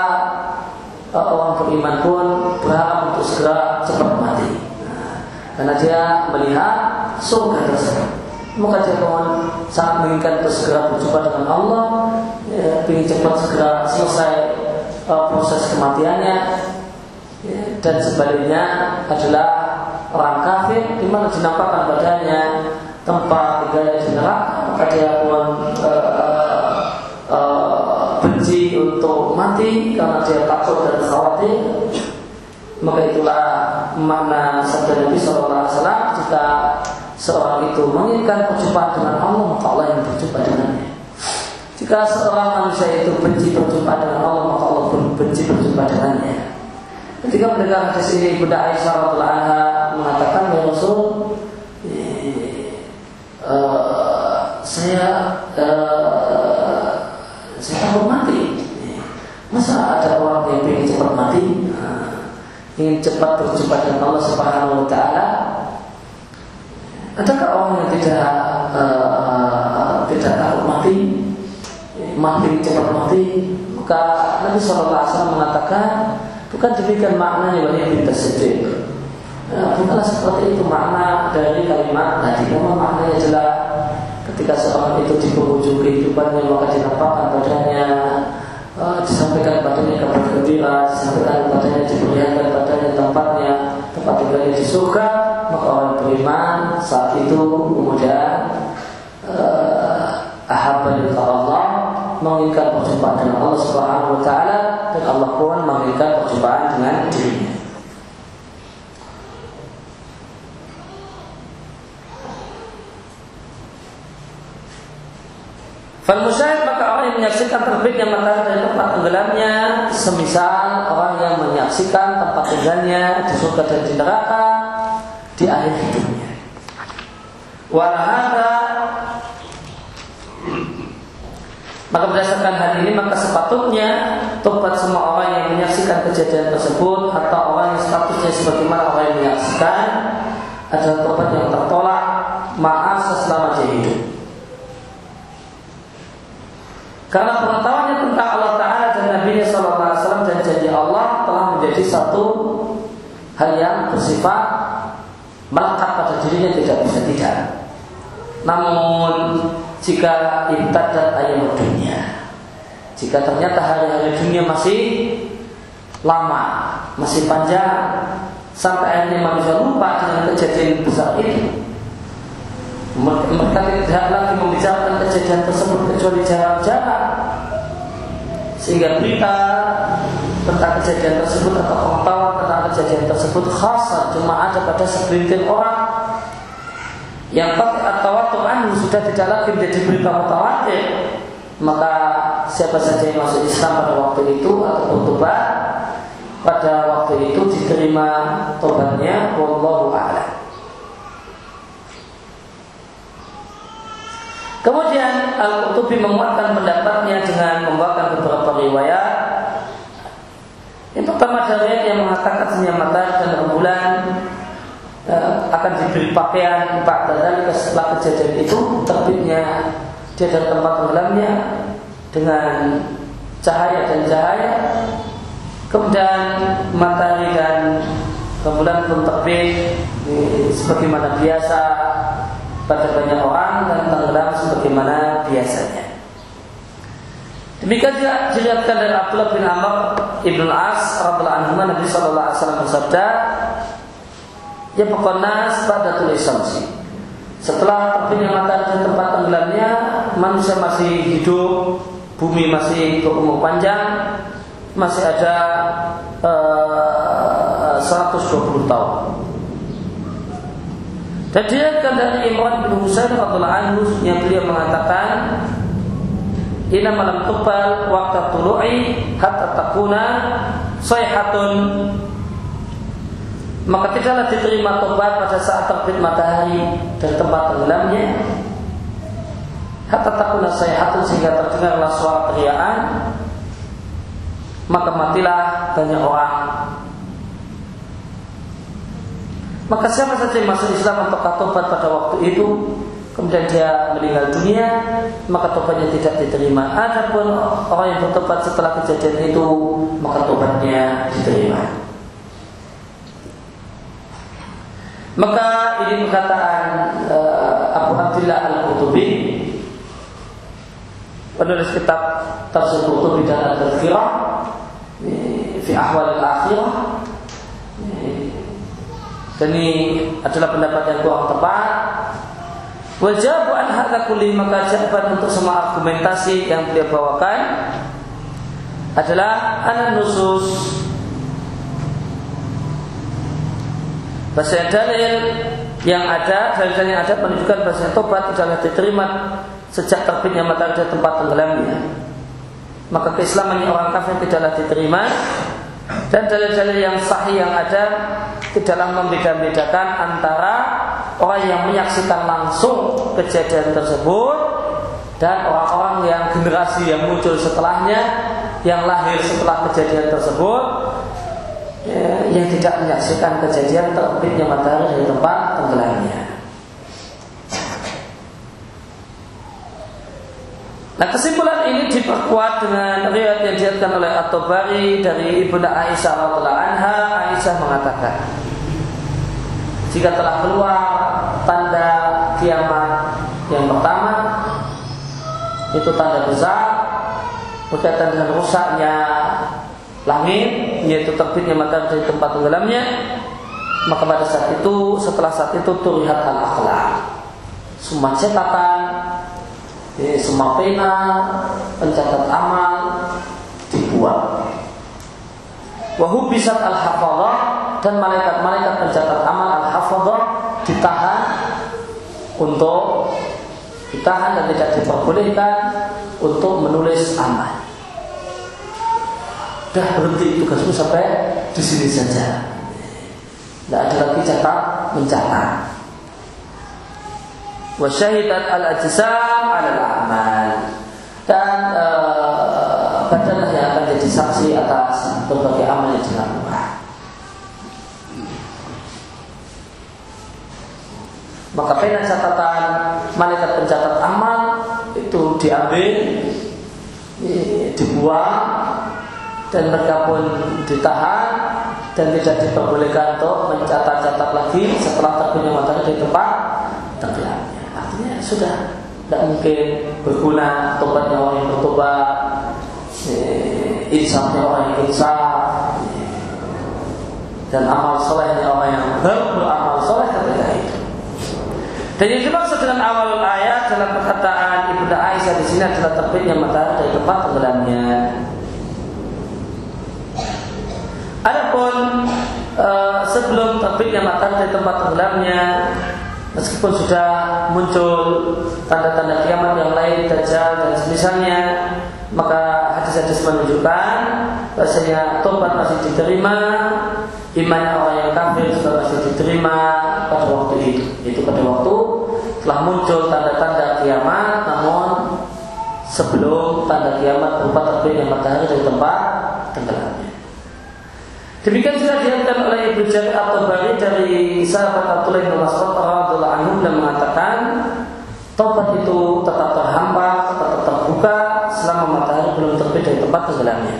orang beriman pun berharap untuk segera cepat mati. karena dia melihat surga tersebut. Maka dia pun sangat menginginkan untuk segera berjumpa dengan Allah, ya, ingin cepat segera selesai proses kematiannya, ya, dan sebaliknya adalah orang kafir di mana dinampakkan badannya tempat tinggalnya di neraka, maka dia pun uh, uh, benci untuk mati karena dia takut dan khawatir. Maka itulah makna sabda Nabi SAW jika seorang itu menginginkan berjumpa dengan Allah maka Allah yang berjumpa dengannya. Jika seorang manusia itu benci berjumpa dengan Allah maka Allah benci berjumpa dengannya ketika mendengar hadis ini Bunda Aisyah radhiallahu mengatakan ya Rasul uh, saya uh, saya takut mati. Masa ada orang yang ingin cepat mati, ingin cepat berjumpa dengan Allah Subhanahu Wa Taala? Adakah orang yang tidak uh, tidak takut mati, mati cepat mati? Maka Nabi SAW mengatakan bukan demikian maknanya wahai bintas sedih. Ya, bukanlah seperti itu makna dari kalimat tadi. Memang maknanya jelas ketika seorang itu di penghujung kehidupannya maka dinampakkan padanya uh, disampaikan padanya kabar gembira disampaikan padanya diperlihatkan padanya tempatnya tempat tinggalnya di surga maka orang beriman saat itu kemudian uh, ahabba Allah menginginkan perjumpaan dengan Allah Subhanahu wa taala dan Allah pun menginginkan perjumpaan dengan dirinya Fal musyahid maka orang yang menyaksikan terbitnya matahari dari tempat tenggelamnya semisal orang yang menyaksikan tempat tinggalnya di surga dan di neraka di akhir hidupnya. Walahada maka berdasarkan hal ini maka sepatutnya tobat semua orang yang menyaksikan kejadian tersebut atau orang yang statusnya sebagaimana orang yang menyaksikan adalah tobat yang tertolak maaf selama dia hidup. Karena pengetahuannya tentang Allah Ta'ala dan Nabi Sallallahu Alaihi Wasallam dan janji Allah telah menjadi satu hal yang bersifat melekat pada dirinya tidak bisa tidak. Namun jika dan ayam dunia, jika ternyata hari-hari dunia masih lama, masih panjang, sampai akhirnya manusia lupa dengan kejadian besar ini, mereka tidak lagi membicarakan kejadian tersebut kecuali jarang-jarang sehingga berita tentang kejadian tersebut atau pengetahuan tentang kejadian tersebut khas cuma ada pada segelintir orang yang atau anu sudah tidak lagi menjadi berita mutawatir maka siapa saja yang masuk Islam pada waktu itu atau bertobat pada waktu itu diterima tobatnya wallahu a'lam Kemudian Al-Qurtubi menguatkan pendapatnya dengan membawakan beberapa riwayat. Yang pertama dari yang mengatakan senyamatan dan rembulan akan diberi pakaian empat dan setelah kejadian itu terbitnya dia dari tempat tenggelamnya dengan cahaya dan cahaya kemudian matahari dan rembulan pun terbit sebagaimana biasa pada banyak orang dan tenggelam sebagaimana biasanya. Demikian juga dilihatkan dari Abdullah bin Amr ibn As radhiallahu anhu Nabi Wasallam bersabda, ya pokoknya pada tulis samsi. Setelah terbitnya matahari tempat tenggelamnya, manusia masih hidup, bumi masih berumur panjang, masih ada uh, eh, 120 tahun. Dan diriwayatkan dari Imran bin Husain radhiyallahu anhu yang beliau mengatakan Ina malam tupal waktu tulu'i hatta takuna sayhatun maka tidaklah diterima tobat pada saat terbit matahari dan tempat tenggelamnya hatta takuna sayhatun sehingga terdengarlah suara teriakan maka matilah banyak orang Maka siapa saja yang masuk Islam untuk tobat pada waktu itu kemudian dia meninggal dunia maka tobatnya tidak diterima. Adapun orang yang bertobat setelah kejadian itu maka tobatnya diterima. Maka ini perkataan uh, Abu Abdullah Al-Qurtubi penulis kitab Tafsir Qurtubi dan Al-Tazkirah fi Ahwal Al-Akhirah dan ini adalah pendapat yang kurang tepat. Wajah an hadza kulli maka jawaban untuk semua argumentasi yang beliau bawakan adalah anak nusus bahasa dalil yang ada dalil yang ada menunjukkan bahasa tobat adalah diterima sejak terbitnya matahari di tempat tenggelamnya. Maka keislaman orang kafir tidaklah diterima. Dan dalil-dalil yang sahih yang ada tidaklah membeda-bedakan antara orang yang menyaksikan langsung kejadian tersebut dan orang-orang yang generasi yang muncul setelahnya yang lahir setelah kejadian tersebut ya, yang tidak menyaksikan kejadian terbitnya matahari di tempat tenggelamnya. Nah kesimpulan ini diperkuat dengan riwayat yang dilihatkan oleh At-Tabari dari Ibunda Aisyah radhiallahu anha. Aisyah mengatakan, jika telah keluar tanda kiamat yang pertama, itu tanda besar berkaitan dengan rusaknya langit, yaitu terbitnya matahari dari tempat tenggelamnya, maka pada saat itu, setelah saat itu terlihat al-akhlak. Semua catatan jadi semua pena pencatat amal dibuang. Wahu bisat al hafadah dan malaikat-malaikat pencatat amal al hafadah ditahan untuk ditahan dan tidak diperbolehkan untuk menulis amal. Dah berhenti tugasmu sampai di sini saja. Tidak ada lagi catat mencatat wasyahidat al ajsam al amal dan uh, badanlah yang akan jadi saksi atas berbagai amal yang dilakukan. Maka pena catatan malaikat pencatat amal itu diambil dibuang dan mereka pun ditahan dan tidak diperbolehkan untuk mencatat-catat lagi setelah terbitnya matahari di tempat tenggelamnya. Artinya sudah tidak mungkin berguna tobatnya orang yang bertobat, eh, insafnya orang yang insaf, dan amal solehnya orang yang beramal soleh ketika itu. Dan yang dimaksud dengan awal ayat dalam perkataan Ibunda Aisyah di sini adalah terbitnya matahari dari tempat tenggelamnya. Adapun uh, sebelum terbitnya matahari dari tempat tenggelamnya, meskipun sudah muncul tanda-tanda kiamat yang lain, dajjal dan semisalnya, maka hadis-hadis menunjukkan bahasanya tobat masih diterima, imannya orang yang kafir juga masih diterima pada waktu itu. Itu pada waktu telah muncul tanda-tanda kiamat, namun sebelum tanda kiamat berupa terbitnya matahari dari tempat tenggelamnya. Demikian sudah dilihatkan oleh Ibu Jarir atau Bari dari sahabat Abdullah bin Mas'ud radhiyallahu anhu dan mengatakan tobat itu tetap terhampa, tetap terbuka selama matahari belum terbit dari tempat tenggelamnya.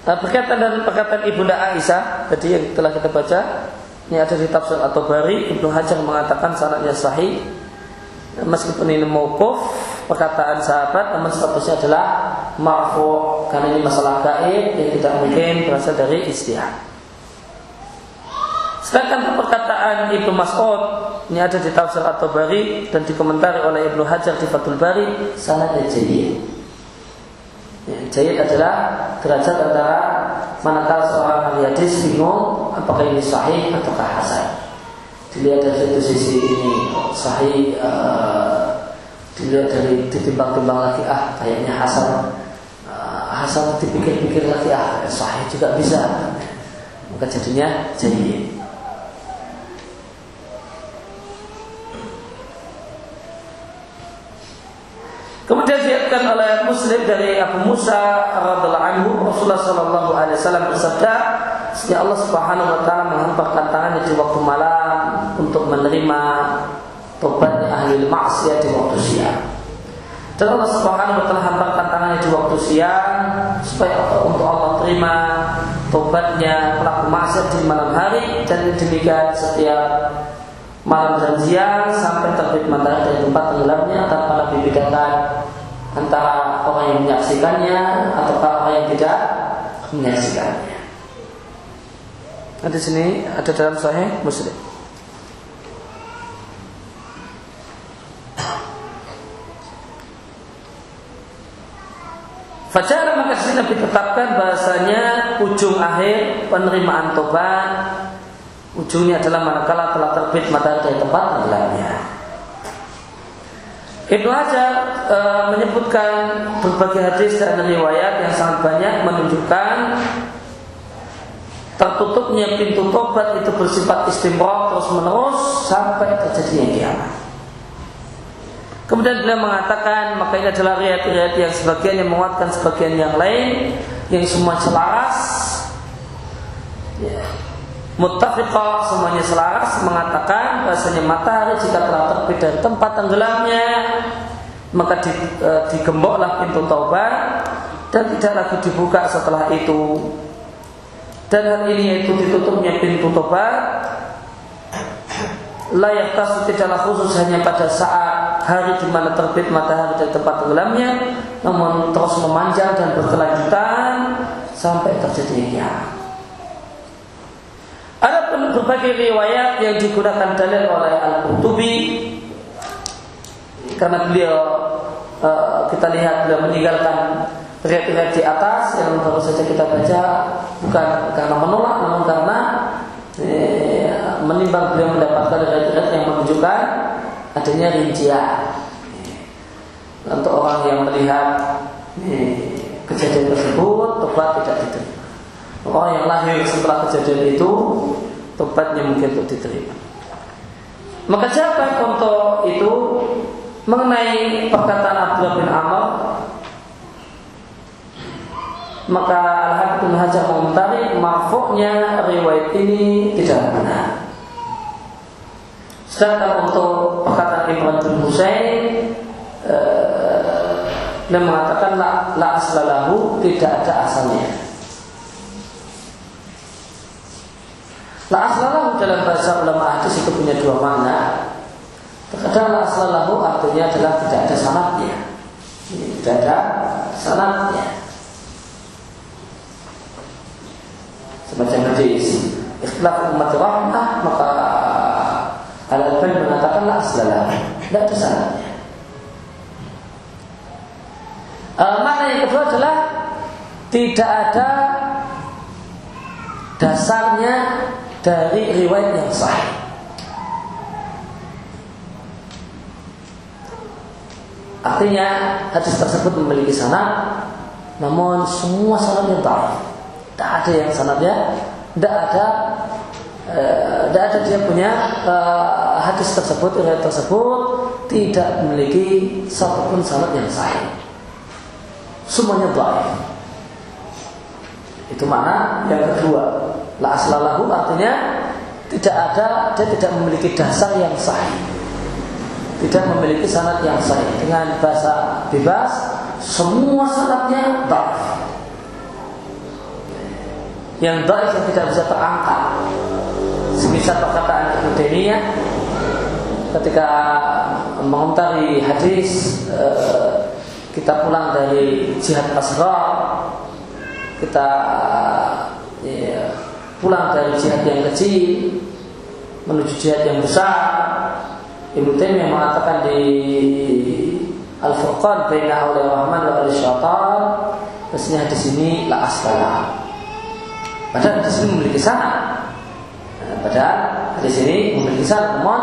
Nah, berkaitan dengan perkataan Ibunda Aisyah tadi yang telah kita baca, ini ada di tafsir atau Bari Ibnu Hajar mengatakan sanadnya sahih meskipun ini mauquf perkataan sahabat namun statusnya adalah marfu karena ini masalah gaib yang tidak mungkin berasal dari istihad. Sedangkan perkataan Ibnu Mas'ud ini ada di tafsir atau Bari dan dikomentari oleh Ibnu Hajar di Fathul Bari sanadnya jayid. Ya, adalah derajat antara manakala seorang ahli hadis bingung apakah ini sahih ataukah hasan. Dilihat dari satu sisi ini sahih uh, dilihat dari ditimbang-timbang lagi ah kayaknya Hasan uh, Hasan dipikir-pikir lagi ah sahih juga bisa. Maka jadinya jadi Kemudian diatkan oleh Muslim dari Abu Musa radhiallahu anhu Rasulullah sallallahu alaihi wasallam bersabda, "Ya Allah Subhanahu wa taala menghamparkan tangannya di waktu malam untuk menerima tobatnya ahli maksiat di waktu siang. Dan Allah Subhanahu hamparkan tangannya di waktu siang supaya untuk Allah terima tobatnya pelaku maksiat di malam hari dan demikian setiap malam dan siang sampai terbit matahari dari tempat tenggelamnya tanpa lebih bedakan antara orang yang menyaksikannya atau orang yang tidak menyaksikannya. Nah, di sini ada dalam Sahih Muslim. Fajar maka sini Nabi bahasanya ujung akhir penerimaan tobat ujungnya adalah manakala telah terbit matahari dari tempat tenggelamnya. Ibnu Hajar e, menyebutkan berbagai hadis dan riwayat yang sangat banyak menunjukkan tertutupnya pintu tobat itu bersifat istimrah terus menerus sampai terjadinya kiamat. Kemudian beliau mengatakan maka ini adalah riwayat-riwayat yang sebagian yang menguatkan sebagian yang lain yang semua selaras. Ya. Muttafiqah semuanya selaras mengatakan bahasanya matahari jika telah terbit dari tempat tenggelamnya maka di, e, digemboklah pintu taubat dan tidak lagi dibuka setelah itu. Dan hal ini yaitu ditutupnya pintu taubat layak tasu tidaklah khusus hanya pada saat hari di mana terbit matahari dari tempat tenggelamnya, namun terus memanjang dan berkelanjutan sampai terjadi kiamat. Ada berbagai riwayat yang digunakan dalil oleh Al-Qurtubi karena beliau uh, kita lihat beliau meninggalkan riwayat-riwayat di atas yang baru saja kita baca bukan karena menolak namun karena eh, menimbang beliau mendapatkan riwayat-riwayat yang menunjukkan adanya rincian untuk orang yang melihat kejadian tersebut tobat tidak diterima. Orang yang lahir setelah kejadian itu tobatnya mungkin untuk diterima. Maka siapa contoh itu mengenai perkataan Abdullah bin Amr maka Al-Hafidh Hajar mengomentari marfuknya riwayat ini tidak benar. Sedangkan untuk perkataan Imran bin Husain dan mengatakan la, la aslalahu tidak ada asalnya. La aslalahu dalam bahasa ulama hadis itu punya dua makna. Terkadang la aslalahu artinya adalah tidak ada sanatnya. Tidak ada sanatnya. Semacam hadis. Ikhtilaf umat rahmah maka Al-Albani mengatakan la aslalahu. Tidak ada sanatnya. Uh, makna yang kedua adalah tidak ada dasarnya dari riwayat yang sahih. Artinya hadis tersebut memiliki sanad, namun semua sanadnya tak, Tidak ada yang sanadnya, tidak ada, tidak ada dia punya uh, hadis tersebut, riwayat tersebut tidak memiliki satupun sanad yang sahih semuanya baik. Itu mana yang kedua. La aslalahu artinya tidak ada, dia tidak memiliki dasar yang sahih. Tidak memiliki sanad yang sahih. Dengan bahasa bebas, semua sanadnya baik. Yang baik yang tidak bisa terangkat. Semisal perkataan Ibnu Taimiyah ketika mengomentari hadis uh, kita pulang dari jihad asrar kita ya, pulang dari jihad yang kecil menuju jihad yang besar Ibnu Taimiyah mengatakan di Al-Furqan baina oleh Rahman wa syaitan Maksudnya di sini la asfala Padahal di sini memiliki sana Padahal di sini memiliki sana Namun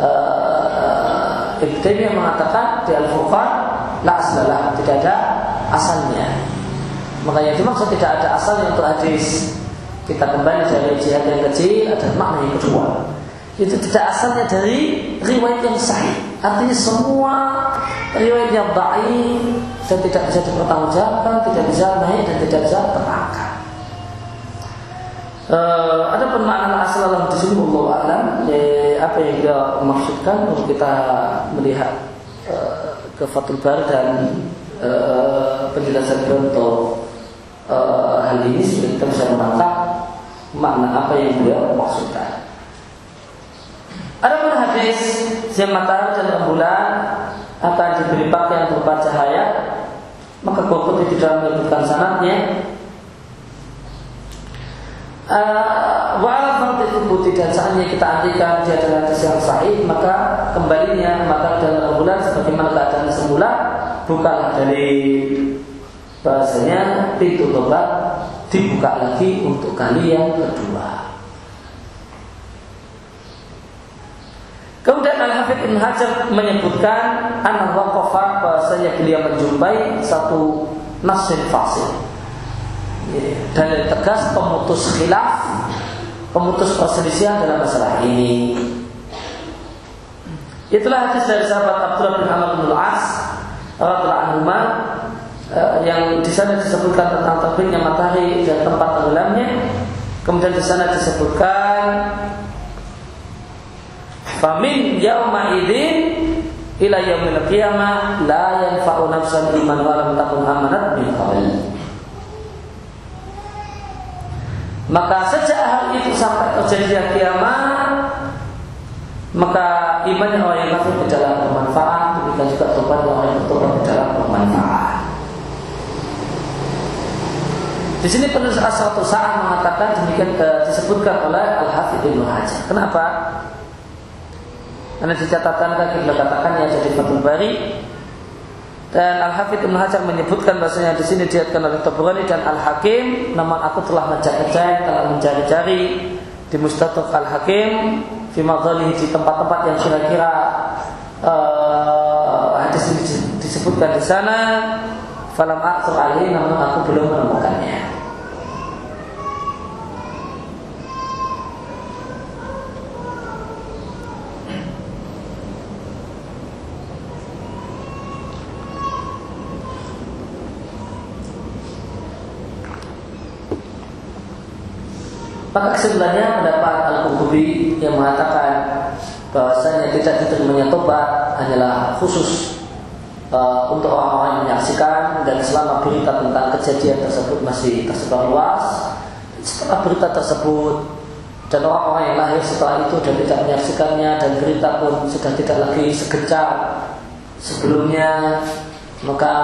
uh, Ibnu mengatakan di Al-Furqan La aslalah, tidak ada asalnya. Maka yang dimaksud tidak ada asalnya untuk hadis. Kita kembali dari jihad yang kecil ada makna yang kedua. Itu tidak asalnya dari riwayat yang sahih. Artinya semua riwayat yang baik dan tidak bisa dipertanggungjawabkan tidak bisa naik dan tidak bisa terangkat uh, ada makna asal dalam di sini Allah alam apa yang dia maksudkan untuk kita melihat uh, ke Fatul Bar dan e, penjelasan untuk e, hal ini supaya kita bisa menangkap makna apa yang beliau maksudkan. Ada pun hadis siang matahari dan rembulan akan diberi pakaian berupa cahaya maka Qurtubi tidak menyebutkan sanatnya Walau farti tubuh tidak saatnya kita artikan dia adalah hadis yang sahih maka kembalinya maka dalam bulan sebagaimana keadaan semula bukanlah dari bahasanya pintu tobat dibuka lagi untuk kali yang kedua. Kemudian Al Hafidh Ibn Hajar menyebutkan anak waqafa bahasanya beliau menjumpai satu nasin fasil dalil tegas pemutus khilaf, pemutus perselisihan dalam masalah ini. Itulah hadis dari sahabat Abdullah bin Amr bin Al-As anhu eh, yang di sana disebutkan tentang terbitnya matahari dan tempat tenggelamnya. Kemudian di sana disebutkan Famin yauma idzin ila yaumil qiyamah la yanfa'u nafsan iman wa lam takun amanat min qabl. Maka sejak hari itu sampai terjadi kiamat maka imannya orang yang kafir tidaklah bermanfaat demikian juga tobatnya orang yang bertobat tidaklah bermanfaat di sini penulis asal saat mengatakan demikian uh, disebutkan oleh Al Hafidh Ibnu Hajar. Kenapa? Karena dicatatkan beliau katakan ya jadi Fathul Bari dan Al Hafidh Ibn Hajar menyebutkan bahasanya di sini diatkan oleh Tabrani dan Al Hakim. Namun aku telah mencari-cari, telah mencari-cari di Mustadrak Al Hakim, di di tempat-tempat yang kira-kira uh, hadis ini disebutkan di sana. Falam alih, namun aku belum menemukannya. Maka kesimpulannya pendapat Al-Qurtubi yang mengatakan bahwasanya tidak diterimanya tobat hanyalah khusus uh, untuk orang-orang yang menyaksikan dan selama berita tentang kejadian tersebut masih tersebar luas. Setelah berita tersebut dan orang-orang yang lahir setelah itu dan tidak menyaksikannya dan berita pun sudah tidak lagi segencar sebelumnya maka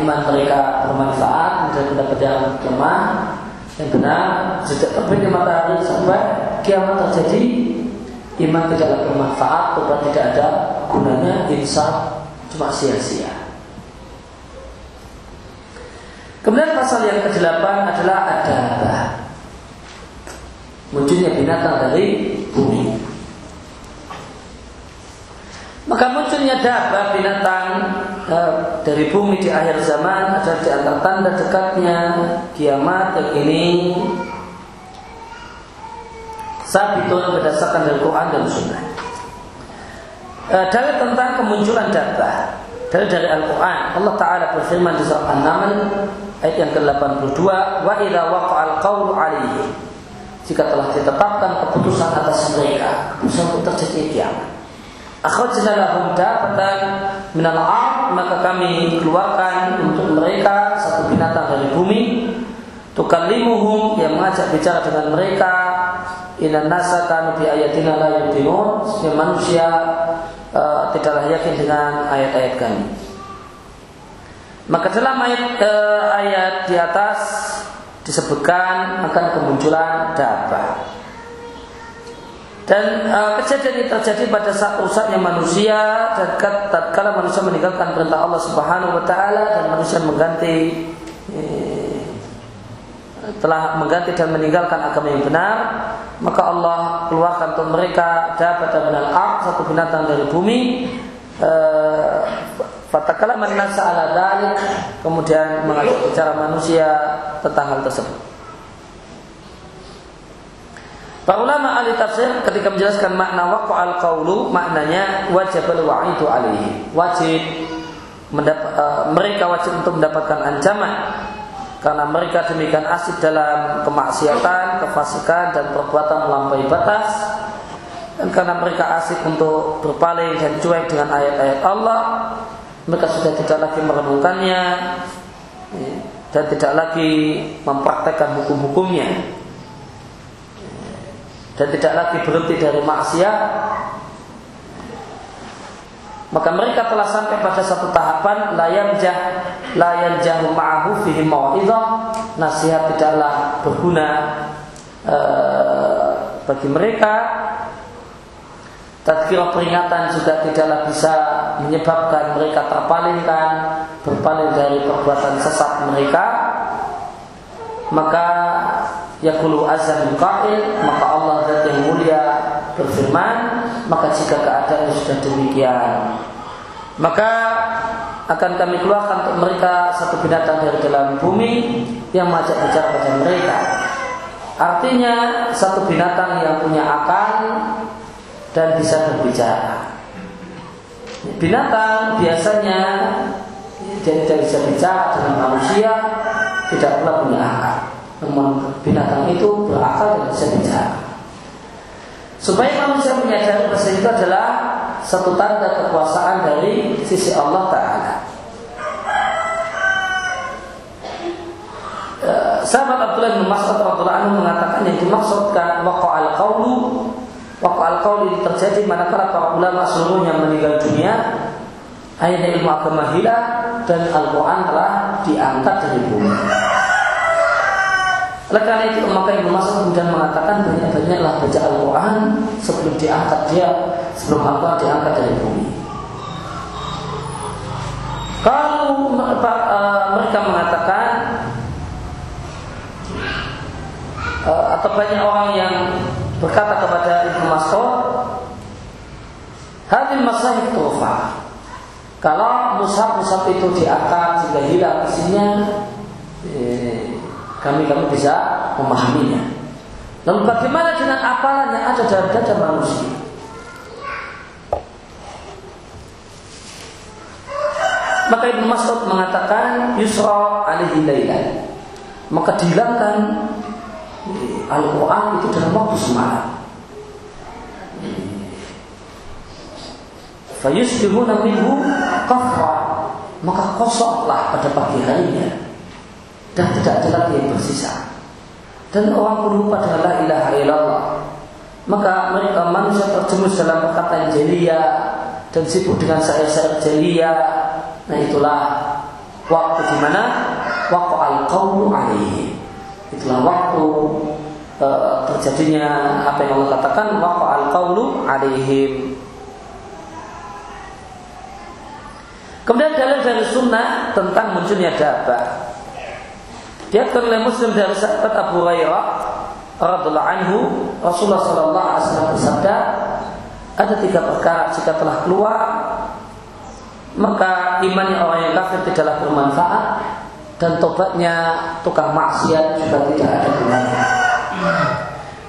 iman mereka bermanfaat dan pendapat yang lemah yang benar sejak terbitnya matahari sampai kiamat terjadi iman tidaklah bermanfaat tobat tidak ada gunanya insaf cuma sia-sia. Kemudian pasal yang ke-8 adalah ada munculnya binatang dari bumi maka munculnya dabah binatang uh, dari bumi di akhir zaman adalah di antara tanda dekatnya kiamat yang ini sabitun berdasarkan dari Quran dan Sunnah. Uh, dalil tentang kemunculan dabah dari dari Al-Quran. Allah Ta'ala berfirman di surat An-Naml ayat yang ke-82 wa idza waqa'al qawlu alaihi jika telah ditetapkan keputusan atas mereka keputusan terjadi kiamat Akhrajna lahum dafatan minal ard maka kami keluarkan untuk mereka satu binatang dari bumi. Tukallimuhum yang mengajak bicara dengan mereka inna nasa kanu bi ayatina la yuqinun yang manusia uh, tidaklah yakin dengan ayat-ayat kami. Maka dalam ayat uh, ayat di atas disebutkan akan kemunculan dabah dan uh, kejadian ini terjadi pada saat rusaknya manusia dan tatkala manusia meninggalkan perintah Allah Subhanahu wa taala dan manusia mengganti eh, telah mengganti dan meninggalkan agama yang benar, maka Allah keluarkan untuk mereka dapat minal ard satu binatang dari bumi eh, Fatakala menasa ala dalik kemudian mengajak bicara manusia tentang hal tersebut. Para ulama ahli tafsir ketika menjelaskan makna waqfa al qawlu maknanya wajib al wa'idu alaihi. Wajib mendap- uh, mereka wajib untuk mendapatkan ancaman. Karena mereka demikian asik dalam kemaksiatan, kefasikan dan perbuatan melampaui batas. Dan karena mereka asik untuk berpaling dan cuek dengan ayat-ayat Allah mereka sudah tidak lagi merenungkannya ya, dan tidak lagi mempraktekkan hukum-hukumnya dan tidak lagi berhenti dari maksiat. Maka mereka telah sampai pada satu tahapan layan jah layan jahu ma'ahu fihi mau'idah nasihat tidaklah berguna e, bagi mereka. Tadkirah peringatan juga tidaklah bisa menyebabkan mereka terpalingkan berpaling dari perbuatan sesat mereka. Maka yakulu azan qail maka Allah zat yang mulia berfirman maka jika keadaan sudah demikian. Maka akan kami keluarkan untuk mereka satu binatang dari dalam bumi yang mengajak bicara pada mereka. Artinya satu binatang yang punya akal dan bisa berbicara. Binatang biasanya jadi tidak bisa bicara dengan manusia tidak pula punya akal namun binatang itu berakal dan bisa bicara. Supaya manusia menyadari bahwa itu adalah satu tanda kekuasaan dari sisi Allah Ta'ala. Eh, sahabat Abdullah bin Mas'ud radhiyallahu anhu mengatakan yang dimaksudkan waqa'al qawlu waqa'al qawli terjadi manakala para ulama seluruhnya meninggal dunia akhirnya ilmu agama hilang dan Al-Quran telah diangkat dari bumi. Oleh karena itu maka Ibnu Mas'ud kemudian mengatakan banyak-banyaklah baca Al-Quran sebelum diangkat dia sebelum Al-Quran diangkat dari bumi. Kalau mereka mengatakan uh, atau banyak orang yang berkata kepada Ibnu Mas'ud, Hadil masahib tufa. Kalau musab-musab itu diangkat sehingga hilang isinya, eh, kami kami bisa memahaminya. Lalu bagaimana dengan apalan yang ada dalam dada manusia? Maka Ibnu Mas'ud mengatakan Yusra alaihi lailan. Maka dihilangkan Al-Quran itu dalam waktu semalam. fayusbihuna minhu kafra maka kosonglah pada pagi harinya dan tidak ada lagi yang bersisa. Dan orang lupa dengan la ilaha illallah. Maka mereka manusia terjemus dalam perkataan jelia dan sibuk dengan syair-syair jelia nah itulah waktu di mana waktu al alaihi. Itulah waktu uh, terjadinya apa yang Allah katakan waktu al qawlu alaihim Kemudian dalil dari sunnah tentang munculnya dabah. Dia oleh Muslim dari sahabat Abu Hurairah radhiallahu anhu Rasulullah sallallahu alaihi wasallam bersabda ada tiga perkara jika telah keluar maka imannya orang yang kafir tidaklah bermanfaat dan tobatnya tukang maksiat juga tidak ada gunanya.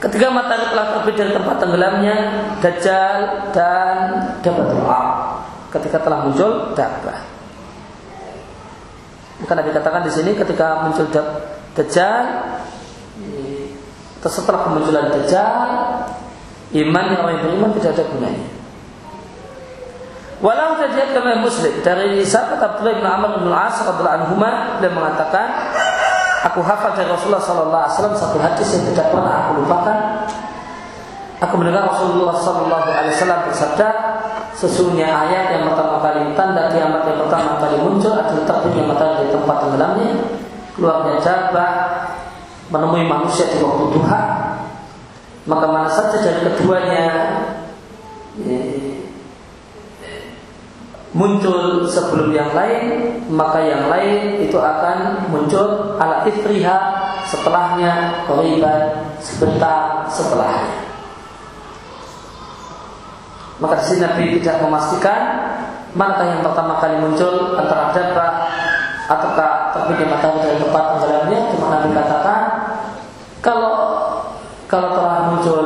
Ketika matahari telah terbit dari tempat tenggelamnya, Dajjal dan dapat doa ketika telah muncul dabbah. Maka Nabi katakan di sini ketika muncul dajjal setelah kemunculan dajjal iman yang orang beriman tidak ada gunanya. Walau terjadi oleh Muslim dari sahabat Abdullah bin Amr bin Al-As radhiyallahu anhu dia mengatakan aku hafal dari Rasulullah sallallahu alaihi wasallam satu hadis yang tidak pernah aku lupakan. Aku mendengar Rasulullah sallallahu alaihi wasallam bersabda, Sesungguhnya ayat yang pertama kali tanda kiamat yang pertama kali muncul adalah terbitnya matahari dari tempat tenggelamnya, keluarnya jabah, menemui manusia di waktu duha. Maka mana saja dari keduanya muncul sebelum yang lain, maka yang lain itu akan muncul ala ifriha setelahnya, koriban sebentar setelahnya. Maka di sini Nabi tidak memastikan mana yang pertama kali muncul antara dabah ataukah terbitnya matahari dari tempat tenggelamnya. Cuma Nabi katakan kalau kalau telah muncul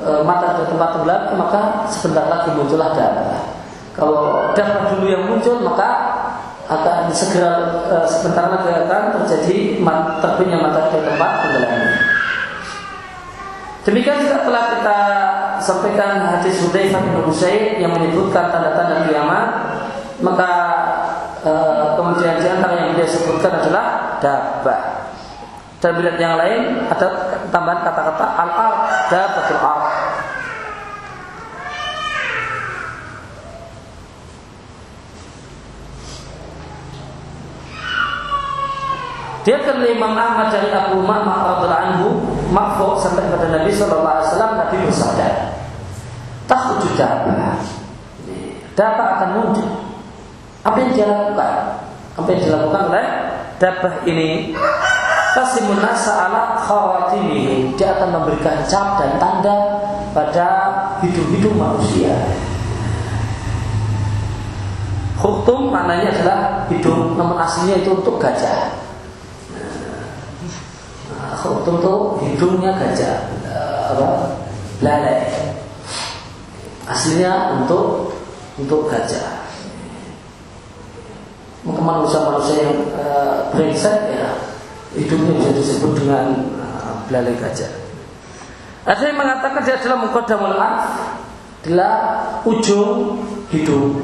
e, mata dari tempat tenggelam maka sebentar lagi muncullah dabah. Kalau dabah dulu yang muncul maka akan segera e, sebentar lagi akan terjadi terbitnya matahari dari tempat tenggelamnya. Demikian juga telah kita sampaikan hadis Hudzaifah bin Husain yang menyebutkan tanda-tanda kiamat, maka e, kemudian di antara yang dia sebutkan adalah dabah. Dan bila yang lain ada tambahan kata-kata al-ar, dabatul ar. Dia kan Imam Ahmad dari Abu Umamah radhiallahu anhu sampai kepada Nabi Wasallam Nabi bersabda, takut dapat, dapat akan muncul. Apa yang dia lakukan? Apa yang dilakukan oleh dabah ini? Tasimun nasa ala khawatimihi Dia akan memberikan cap dan tanda pada hidup-hidup manusia Hukum maknanya adalah hidup Namun aslinya itu untuk gajah itu hidungnya gajah apa lalai. Aslinya untuk untuk gajah. Mungkin manusia-manusia yang uh, brengsek ya hidungnya bisa disebut dengan uh, belalai gajah. Yang mengatakan dia adalah mengkodamul adalah ujung hidung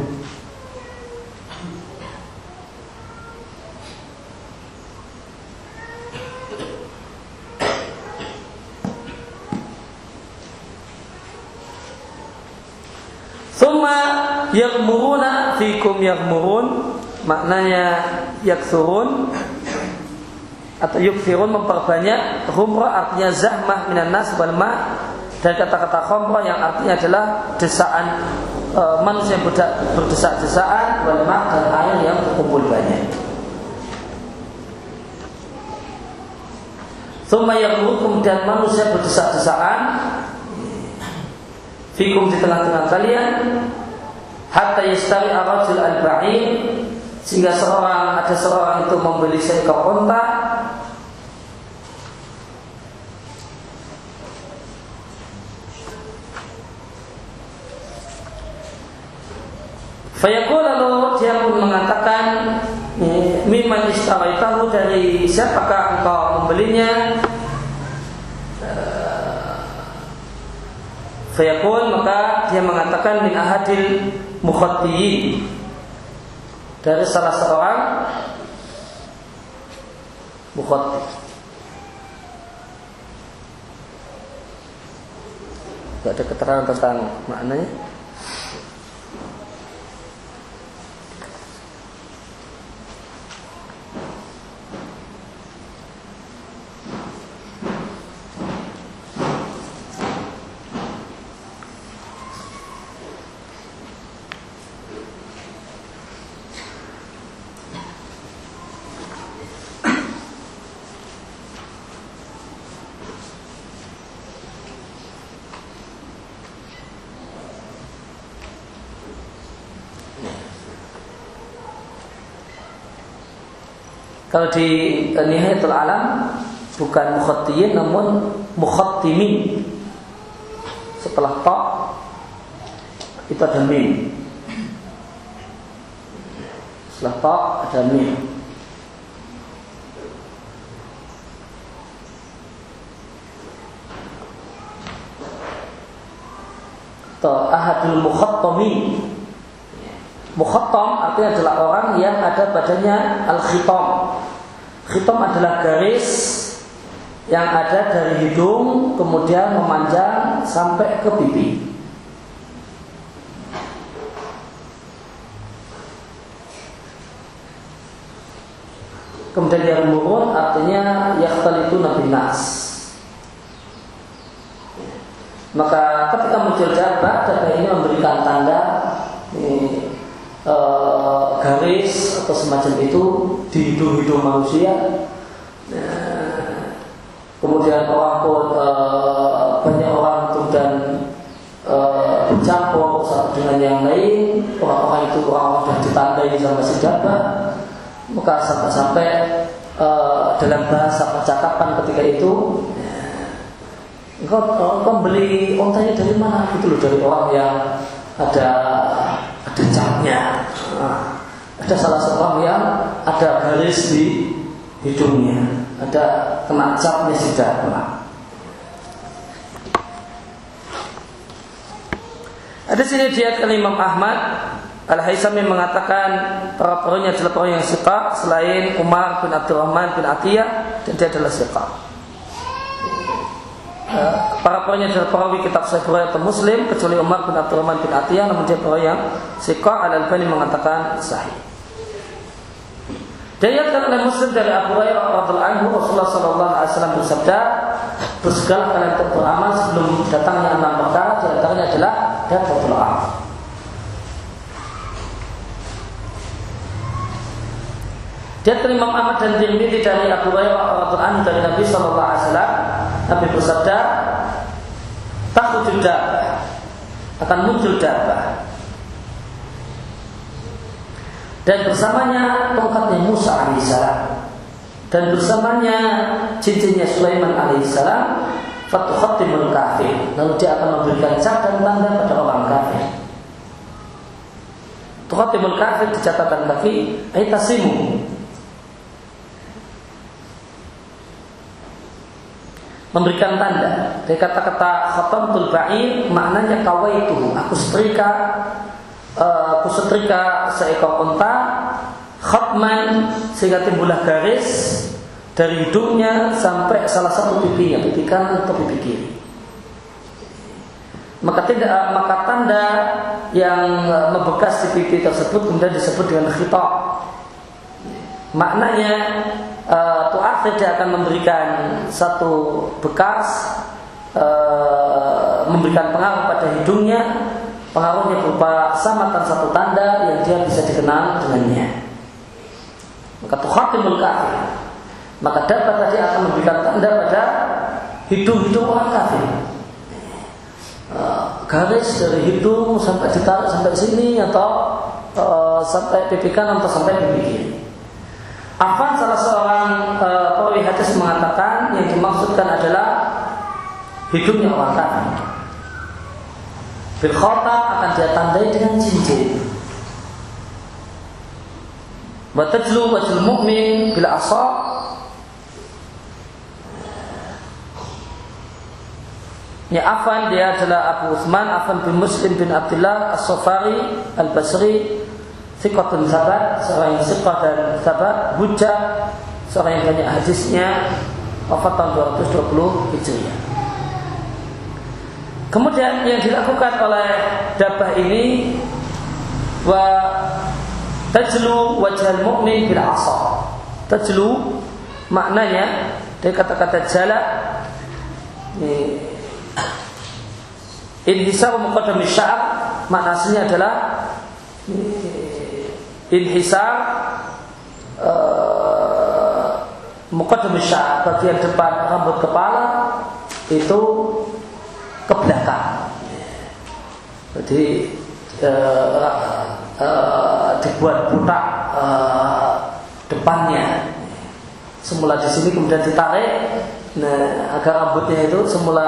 yaghmuruna fikum yaghmurun maknanya yaksurun atau yukfirun memperbanyak humra artinya zahmah minan nas wal ma dan kata-kata khomra yang artinya adalah desaan e, manusia yang berdesak-desaan wal ma dan air yang berkumpul banyak. Thumma yaghmurun kemudian manusia berdesak-desaan fikum di tengah-tengah kalian hatta yastari arajul al-ba'in sehingga seorang ada seorang itu membeli seekor unta. Fayaqul lalu dia pun mengatakan Miman istaraitahu dari siapakah engkau membelinya? Fayaqul maka dia mengatakan min ahadil mukhattiyin dari salah seorang mukhatti. Tidak ada keterangan tentang maknanya. Kalau di Nihayatul Alam bukan mukhattiyin namun mukhattimin. Setelah ta itu ada mim. Setelah ta ada mim. Atau ahadul mukhattami Mukhattam artinya adalah orang yang ada badannya al-khitam. Khitam adalah garis yang ada dari hidung kemudian memanjang sampai ke pipi. Kemudian yang murun artinya yakhtalitu nabi nas. Maka ketika muncul jabat, jabat ini memberikan tanda ini, uh, garis atau semacam itu di hidung-hidung manusia. Nah, kemudian orang pun uh, banyak orang kemudian uh, bercampur satu dengan yang lain. Orang-orang itu orang sudah ditandai sama si Maka sampai-sampai uh, dalam bahasa percakapan ketika itu engkau, engkau beli ontanya dari mana? Itu loh dari orang yang ada ada capnya. Nah, ada salah seorang yang ada garis di hidungnya, ada kena capnya sudah kena. Ada sini dia ke Imam Ahmad Al Haisami mengatakan para perawinya adalah perawi yang siqa selain Umar bin Abdurrahman bin Atiyah dan dia adalah siqa. Para perawinya adalah perawi kitab Sahih Bukhari atau Muslim kecuali Umar bin Abdurrahman bin Atiyah namun dia perawi yang Sika Al Albani mengatakan sahih. Diriwayatkan oleh Muslim dari Abu Hurairah radhiallahu anhu Rasulullah sallallahu alaihi wasallam bersabda, "Bersegala kalian untuk beramal sebelum datangnya enam perkara, di adalah dafatul amal." Dia terima Ahmad dan Tirmidzi dari Abu Hurairah radhiallahu anhu dari Nabi sallallahu alaihi wasallam Nabi bersabda, takut dabbah akan muncul dabbah dan bersamanya tongkatnya Musa alaihissalam dan bersamanya cincinnya Sulaiman alaihissalam fatuhatimul kafir. Lalu dia akan memberikan cat dan tanda pada orang kafir. Tuhatimul kafir di catatan kaki Aitasimu memberikan tanda. Dari kata-kata khatamtul ba'ir maknanya kawaitu. Aku setrika uh, aku setrika seekor unta khatman sehingga timbullah garis dari hidungnya sampai salah satu pipinya, pipi kanan atau pipi kiri. Maka tidak maka tanda yang membekas di pipi tersebut kemudian disebut dengan khitab. Maknanya uh, tu'akhir dia akan memberikan satu bekas uh, memberikan pengaruh pada hidungnya. Pengaruhnya berupa samatan satu tanda yang dia bisa dikenal dengannya. Maka tuhatimul kafir. Maka dapat tadi akan memberikan tanda pada hidung-hidung orang kafir. Uh, garis dari hidung sampai ditarik sampai sini atau uh, sampai pipi kanan atau sampai pipi kiri Afan salah seorang e, perawi hadis mengatakan yang dimaksudkan adalah hidupnya orang kafir. Bil akan dia tandai dengan cincin. Batajlu wajul mu'min bila asal Ya Afan dia adalah Abu Uthman Afan bin Muslim bin Abdullah As-Safari Al-Basri Thiqatun sahabat Seorang yang siqah dan sahabat Hujjah Seorang yang banyak hadisnya Wafat tahun 220 Hijriah. Kemudian yang dilakukan oleh Dabah ini Wa Tajlu wajah mu'min bil asal Tajlu Maknanya Dari kata-kata jala Inhisar muqaddam sya'ab maknanya adalah inhisar uh, muqaddam sya'ab bagian depan rambut kepala itu ke belakang. Jadi uh, uh, dibuat butak uh, depannya. Semula di sini kemudian ditarik Nah, agar rambutnya itu semula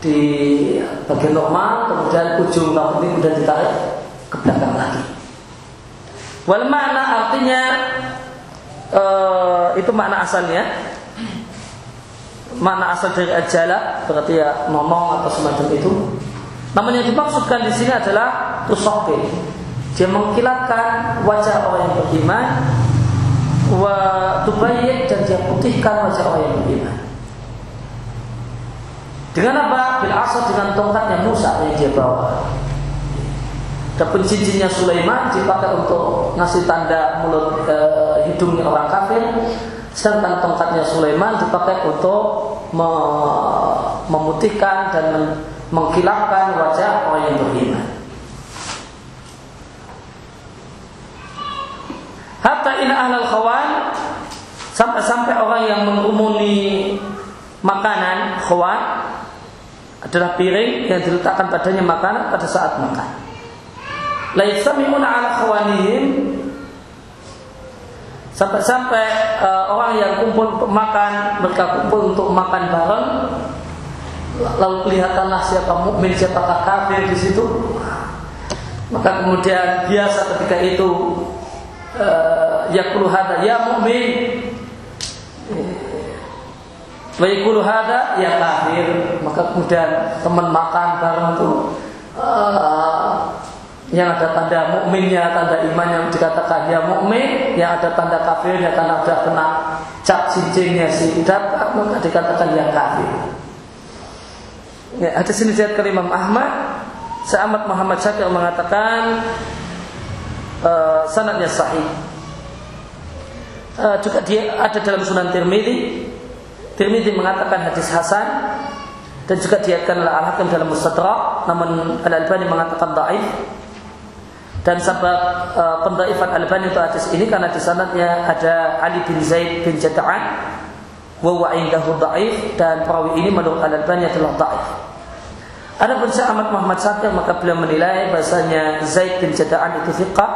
di bagian normal, kemudian ujung rambut ini kemudian ditarik ke belakang lagi. Wal makna artinya uh, itu makna asalnya. Makna asal dari ajala berarti ya ngomong atau semacam itu. Namun yang dimaksudkan di sini adalah tusokil. Dia mengkilatkan wajah orang yang beriman wa tubayyik dan dia putihkan wajah orang yang beriman. Dengan apa? Bil asal dengan tongkatnya Musa yang dia bawa. Adapun cincinnya Sulaiman dipakai untuk ngasih tanda mulut e, hidungnya orang kafir, sedangkan tongkatnya Sulaiman dipakai untuk me, memutihkan dan men, mengkilapkan wajah orang yang beriman. Hatta ina ahlal khawan sampai-sampai orang yang mengumuni makanan khawan adalah piring yang diletakkan padanya makanan pada saat makan. Laisami'una ala khawanihim. Sampai-sampai uh, orang yang kumpul makan mereka kumpul untuk makan bareng lalu kelihatanlah siapa mukmin siapa kafir di situ. Maka kemudian biasa ketika itu uh, ya hada ya mukmin. Waikulu hada ya kafir. Maka kemudian teman makan bareng itu uh, yang ada tanda mukminnya, tanda iman yang dikatakan ya mukmin, yang ada tanda kafirnya karena sudah kena cap cincinnya si dapat maka dikatakan ya kafir. Ya, ada sini lihat ke Imam Ahmad, Sa'amat Muhammad Syakir mengatakan uh, sanadnya sahih. Uh, juga dia ada dalam Sunan Tirmidzi. Tirmidzi mengatakan hadis hasan. Dan juga diatkan oleh Al-Hakim dalam Mustadrak. Namun Al-Albani mengatakan dhaif dan sebab uh, pendaifan Al-Albani itu hadis ini karena di sanadnya ada Ali bin Zaid bin Jada'an wa wa indahu dhaif dan perawi ini menurut Al-Albani adalah dhaif. Adapun Syekh Ahmad Muhammad Syakir maka beliau menilai bahasanya Zaid bin Jada'an itu thiqah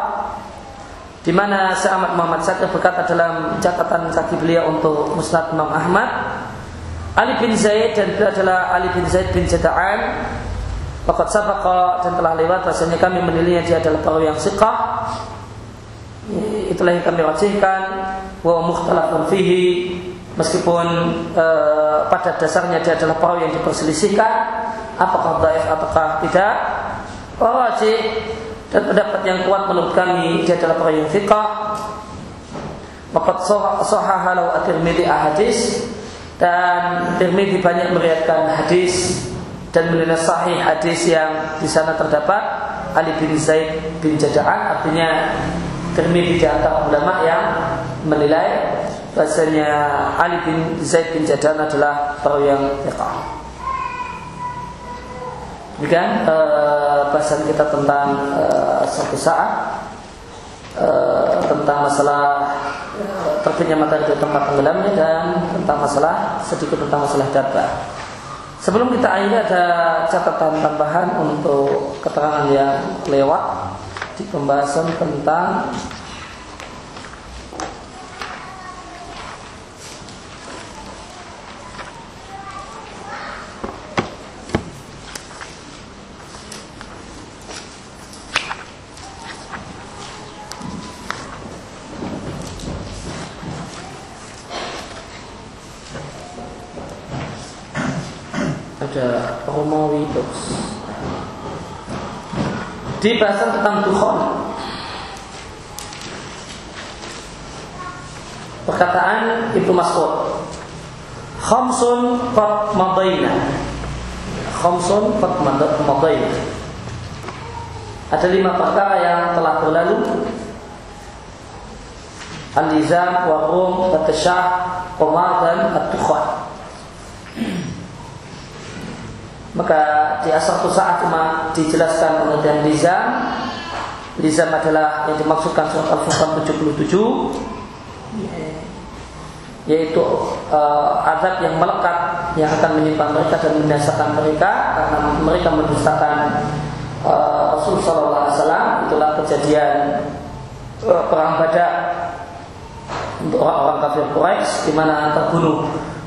di mana Ahmad Muhammad Syakir berkata dalam catatan kaki beliau untuk Musnad Imam Ahmad Ali bin Zaid dan beliau adalah Ali bin Zaid bin Jada'an Fakat sabaqa dan telah lewat Rasanya kami menilainya dia adalah perawi yang siqah. Itulah yang kami wajibkan. Wa mukhtalafun fihi Meskipun uh, pada dasarnya dia adalah perawi yang diperselisihkan. Apakah daif, apakah tidak? Wajib. Dan pendapat yang kuat menurut kami dia adalah para yang fiqah. Maka sahah halau at-Tirmidzi hadis dan Tirmidzi banyak meriatkan hadis dan menilai sahih hadis yang di sana terdapat Ali bin Zaid bin Jada'an artinya Tirmidzi di antara ulama yang menilai bahasanya Ali bin Zaid bin Jada'an adalah perawi yang fiqah. Demikian uh, bahasan kita tentang uh, satu saat uh, tentang masalah terbitnya matahari di tempat tenggelamnya dan tentang masalah sedikit tentang masalah data. Sebelum kita akhiri ada catatan tambahan untuk keterangan yang lewat di pembahasan tentang Terus. Di bahasan tentang dukhon. Perkataan Ibnu Mas'ud. Khamsun qad madaina. Khamsun qad madaina. Ada lima perkara yang telah berlalu. Al-Lizam, Warum, Batashah, Qomar, dan At-Tukhan Maka di asal saat cuma dijelaskan pengertian Lizam Lizam adalah yang dimaksudkan surat Al-Furqan 77 yaitu uh, azab yang melekat yang akan menyimpan mereka dan membinasakan mereka karena mereka mendustakan uh, Rasul Sallallahu Alaihi Wasallam. Itulah kejadian uh, perang Badar untuk orang-orang kafir Quraisy di mana terbunuh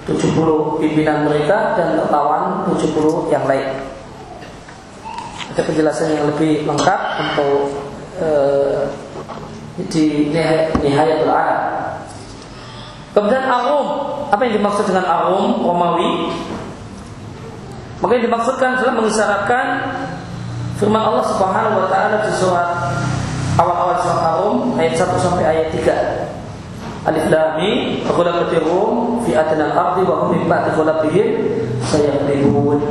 70 pimpinan mereka dan tertawan 70 yang lain. Ada penjelasan yang lebih lengkap untuk uh, di Nihayatul Arab Kemudian arum, apa yang dimaksud dengan arum Romawi? Maka yang dimaksudkan adalah mengisyaratkan firman Allah Subhanahu wa taala di surat awal-awal surat Arum ayat 1 sampai ayat 3. Alif lam mim ghulabatir rum fi adnal ardi wa hum min ba'di ghulabihim sayaghlibun.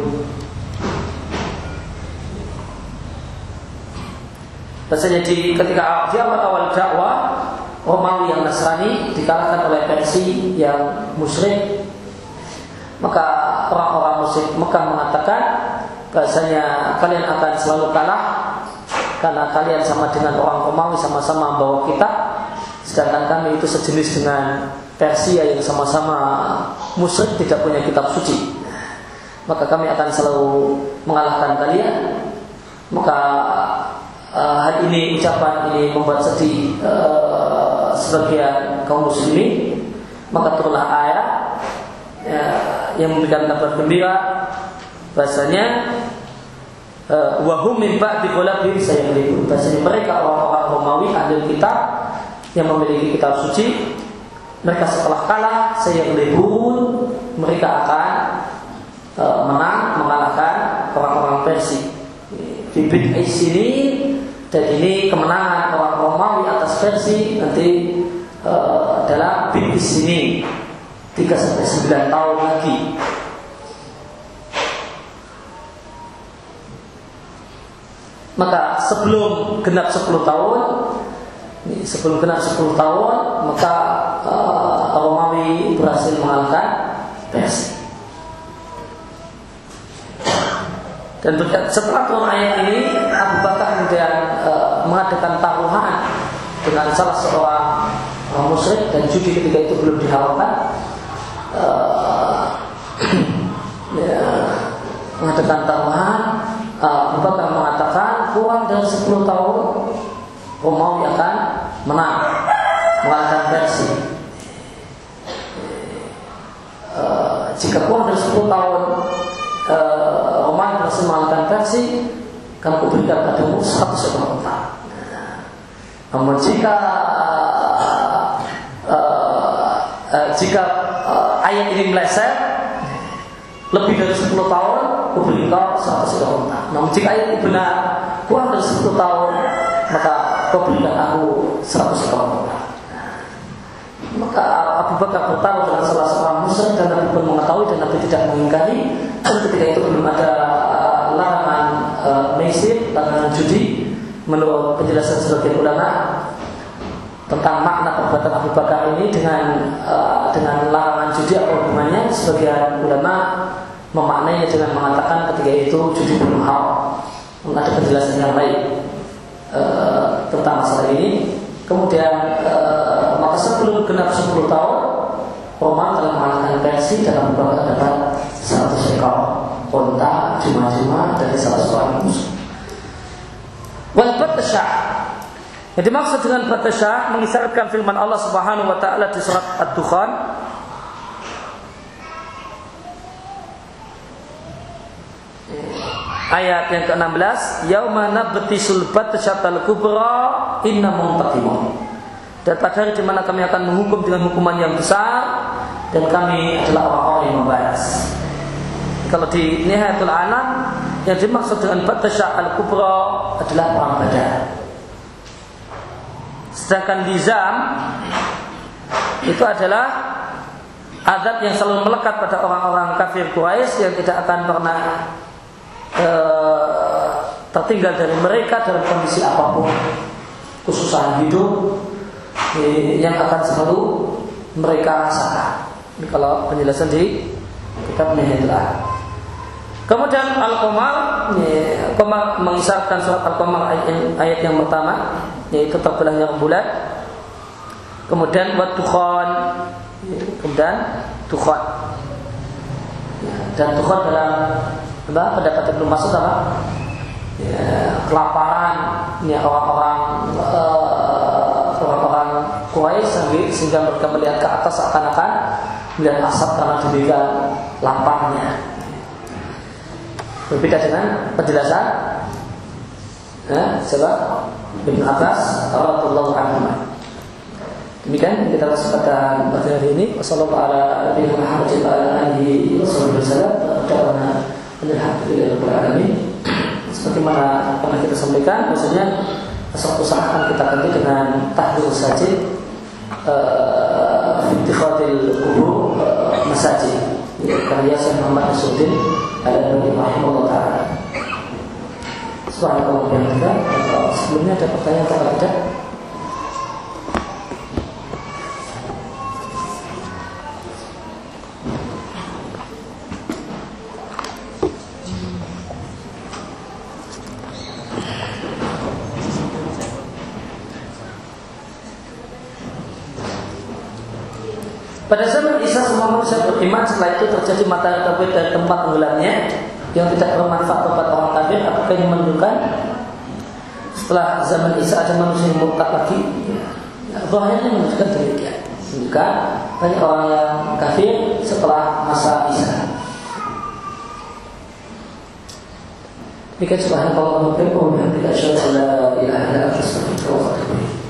Rasanya di ketika di awal-awal dakwah Romawi yang Nasrani dikalahkan oleh Persi yang musyrik maka orang-orang musyrik Mekah mengatakan bahasanya kalian akan selalu kalah karena kalian sama dengan orang Romawi sama-sama membawa kita sedangkan kami itu sejenis dengan Persia yang sama-sama musyrik tidak punya kitab suci. Maka kami akan selalu mengalahkan kalian. Maka uh, hal ini ucapan ini membuat sedih uh, sebagian kaum muslimin. Maka turunlah ayat ya, yang memberikan kabar gembira bahasanya eh, wahum min ba'di khulafihim sayamlikun bahasanya mereka orang-orang Romawi ahli kitab yang memiliki kitab suci mereka setelah kalah sayamlikun mereka akan uh, menang mengalahkan orang-orang Persia bibit sini dan ini kemenangan orang Romawi atas versi nanti uh, adalah di sini 3 sampai 9 tahun lagi. Maka sebelum genap 10 tahun sebelum genap 10 tahun maka uh, Romawi berhasil mengalahkan Persia. Dan setelah turun ayat ini Abu Bakar kemudian e, mengadakan taruhan dengan salah seorang e, musyrik dan judi ketika itu belum dihalalkan. E, ya, mengadakan taruhan e, Abu Bakar mengatakan kurang dari 10 tahun Romawi akan menang mengalahkan Persia. E, jika kurang dari 10 tahun uh, Romawi berhasil mengalahkan versi kamu kuberikan padamu satu ekor unta. Namun jika uh, uh, jika uh, ayat ini meleset lebih dari 10 tahun kuberi kau satu ekor unta. Namun jika ayat ini benar kurang dari 10 tahun maka kau berikan aku 100 ekor. Maka Abu Bakar bertaruh dengan salah seorang musuh dan Nabi pun mengetahui dan Nabi tidak mengingkari. Dan ketika itu belum ada uh, larangan uh, mesir, larangan judi. Menurut penjelasan sebagian ulama tentang makna perbuatan Abu Bakar ini dengan uh, dengan larangan judi apa hubungannya? Sebagian ulama memaknainya dengan mengatakan ketika itu judi belum hal. Ada penjelasan yang lain uh, tentang masalah ini. Kemudian uh, maka sebelum genap 10 tahun Roman telah mengalahkan Persia dalam beberapa dapat satu ekor unta cuma-cuma dari salah seorang musuh. Wal yang dimaksud dengan batasyah mengisyaratkan firman Allah Subhanahu wa taala di surat Ad-Dukhan ayat yang ke-16 yauma nabtisul batasyatal kubra inna muntaqimun dan pada hari di mana kami akan menghukum dengan hukuman yang besar dan kami adalah orang-orang yang membalas. Kalau di Nihayatul Anam yang dimaksud dengan Batasya Al-Kubra adalah perang Badar. Sedangkan di Zam itu adalah azab yang selalu melekat pada orang-orang kafir Quraisy yang tidak akan pernah e, tertinggal dari mereka dalam kondisi apa pun kesusahan hidup e, yang akan selalu mereka rasakan. Ini kalau penjelasan di kitab Nihillah. Kemudian Al-Qamar, Qamar mengisahkan surat Al-Qamar ayat, yang pertama yaitu terbelahnya bulan. Kemudian wat tukhan, kemudian tukhan. Dan tukhan dalam apa pendapat Ibnu Mas'ud apa? Ya, kelaparan ya orang-orang uh, orang-orang Quraisy sehingga mereka melihat ke atas akan-akan melihat asap karena diberikan laparnya. Berbeda dengan penjelasan ya, siapa? Ibn Abbas radhiyallahu anhu. Demikian kita masuk pada pada hari ini. Wassalamualaikum warahmatullahi wabarakatuh. Alhamdulillah Sebagaimana pernah kita sampaikan, maksudnya suatu saat akan kita ganti dengan tahdir saja Intikhatil kubur masajid. Karya Syekh Muhammad Nasruddin Al-Albani Rahimahullah Ta'ala. Subhanallah Sebelumnya ada pertanyaan atau tidak? Pada zaman Isa semua manusia beriman setelah itu terjadi matahari terbit dari tempat tenggelamnya yang tidak bermanfaat tempat orang kafir apakah ini menunjukkan setelah zaman Isa ada manusia yang murtad lagi ya, Zahirnya menunjukkan demikian. Menunjukkan banyak orang yang kafir setelah masa Isa Demikian subhanallah wa bihamdihi asyhadu an la ilaha illa anta astaghfiruka wa atubu